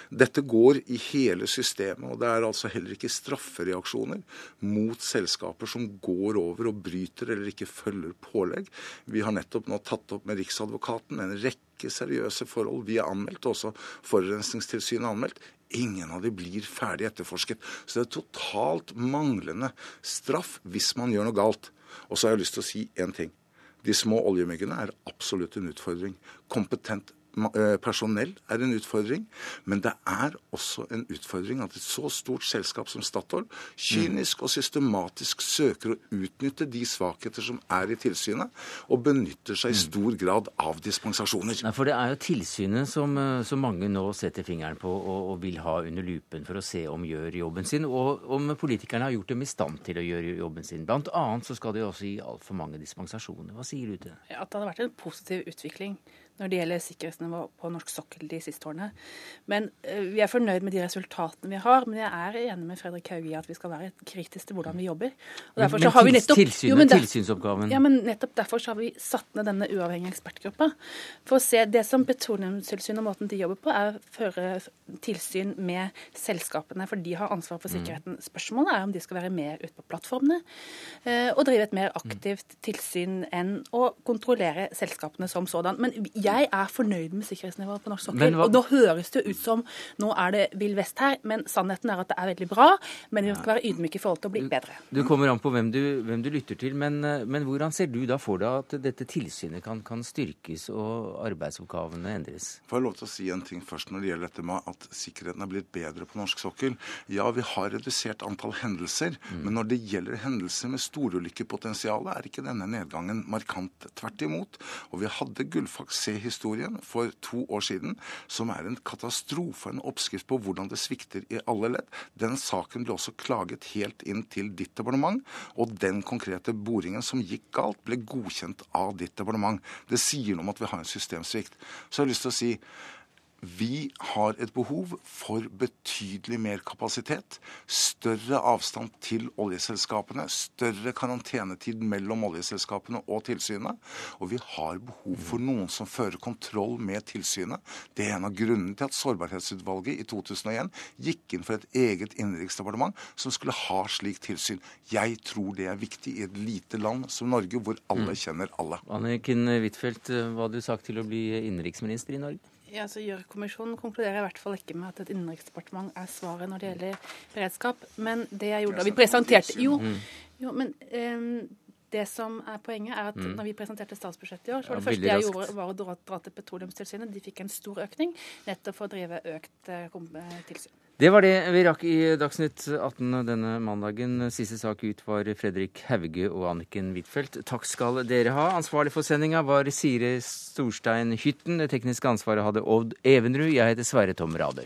Dette går i hele systemet, og det er altså heller ikke straffereaksjoner mot selskaper som går over og bryter eller ikke følger pålegg. Vi har nettopp nå tatt opp med Riksadvokaten en rekke seriøse forhold. Vi er anmeldt, også Forurensningstilsynet er anmeldt. Ingen av de blir ferdig etterforsket. Så det er totalt manglende straff hvis man gjør noe galt. Og så har jeg lyst til å si én ting. De små oljemyggene er absolutt en utfordring. Kompetent personell er en utfordring, men det er også en utfordring at et så stort selskap som Statoil kynisk og systematisk søker å utnytte de svakheter som er i tilsynet, og benytter seg i stor grad av dispensasjoner. Nei, for det er jo tilsynet som, eh, som mange nå setter fingeren på og, og, vil ha under lupen for å se om gjør jobben sin, og om politikerne har gjort dem i stand til å gjøre jobben sin. Blant annet så skal de også gi altfor mange dispensasjoner. Hva sier du til det? Ja, at det hadde vært en positiv utvikling når det gjelder sikkerhetsnivå på norsk sokkel de siste årene. Men uh, Vi er fornøyd med de resultatene vi har, men jeg er enig med Fredrik Hauge i at vi skal være kritiske til hvordan vi jobber. Og men men har nettopp, tilsynet, jo, men der, tilsynsoppgaven Ja, men nettopp derfor har vi satt ned denne uavhengige ekspertgruppa. For å se Det som Petroleumstilsynet og måten de jobber på, er å føre tilsyn med selskapene, for de har ansvar for mm. sikkerheten. Spørsmålet er om de skal være mer ute på plattformene uh, og drive et mer aktivt tilsyn enn å kontrollere selskapene som sådan. Men jeg er fornøyd med sikkerhetsnivået på norsk sokkel. Og nå høres det ut som nå er det vill vest her, men sannheten er at det er veldig bra. Men vi skal være ydmyke i forhold til å bli bedre. Du kommer an på hvem du, hvem du lytter til, men, men, hvordan ser du da for deg at dette tilsynet kan, kan styrkes og arbeidsoppgavene endres? Får jeg lov til å si en ting først når det gjelder dette med at sikkerheten er blitt bedre på norsk sokkel? Ja, vi har redusert antall hendelser, mm. men når det gjelder hendelser med storulykkepotensial, er ikke denne nedgangen markant. Tvert imot. Og vi hadde Gullfaks C-historien for to år siden, som er en katastrofe, en oppskrift på hvordan det svikter i alle ledd. Den saken ble også klaget helt inn til ditt departement, og den konkrete boringen som gikk galt, ble godkjent av ditt departement. Det sier noe om at vi har en systemsvikt. Så jeg har lyst til å si vi har et behov for betydelig mer kapasitet, større avstand til oljeselskapene, større karantenetid mellom oljeselskapene og tilsynet. Og vi har behov for noen som fører kontroll med tilsynet. Det er en av grunnene til at Sårbarhetsutvalget i 2001 gikk inn for et eget innenriksdepartement som skulle ha slik tilsyn. Jeg tror det er viktig i et lite land som Norge, hvor alle mm. kjenner alle. Anniken Huitfeldt, hva hadde du sagt til å bli innenriksminister i Norge? Ja, så Gjørv-kommisjonen konkluderer i hvert fall ikke med at et innenriksdepartement er svaret når det gjelder beredskap. Men det jeg gjorde da vi presenterte Jo, mm. jo men um, Det som er Poenget er at Mm. når vi presenterte statsbudsjettet i år, så var Ja, det første jeg raskt. gjorde, var å dra, dra til Petroleumstilsynet. De fikk en stor økning nettopp for å drive økt eh, eh, tilsyn. Det var det vi rakk i Dagsnytt 18 denne mandagen. Siste sak ut var Fredrik Hauge og Anniken Huitfeldt. Takk skal dere ha. Ansvarlig for sendinga var Sire Storstein Hytten. Det tekniske ansvaret hadde Odd Evenrud. Jeg heter Sverre Tom Radøy.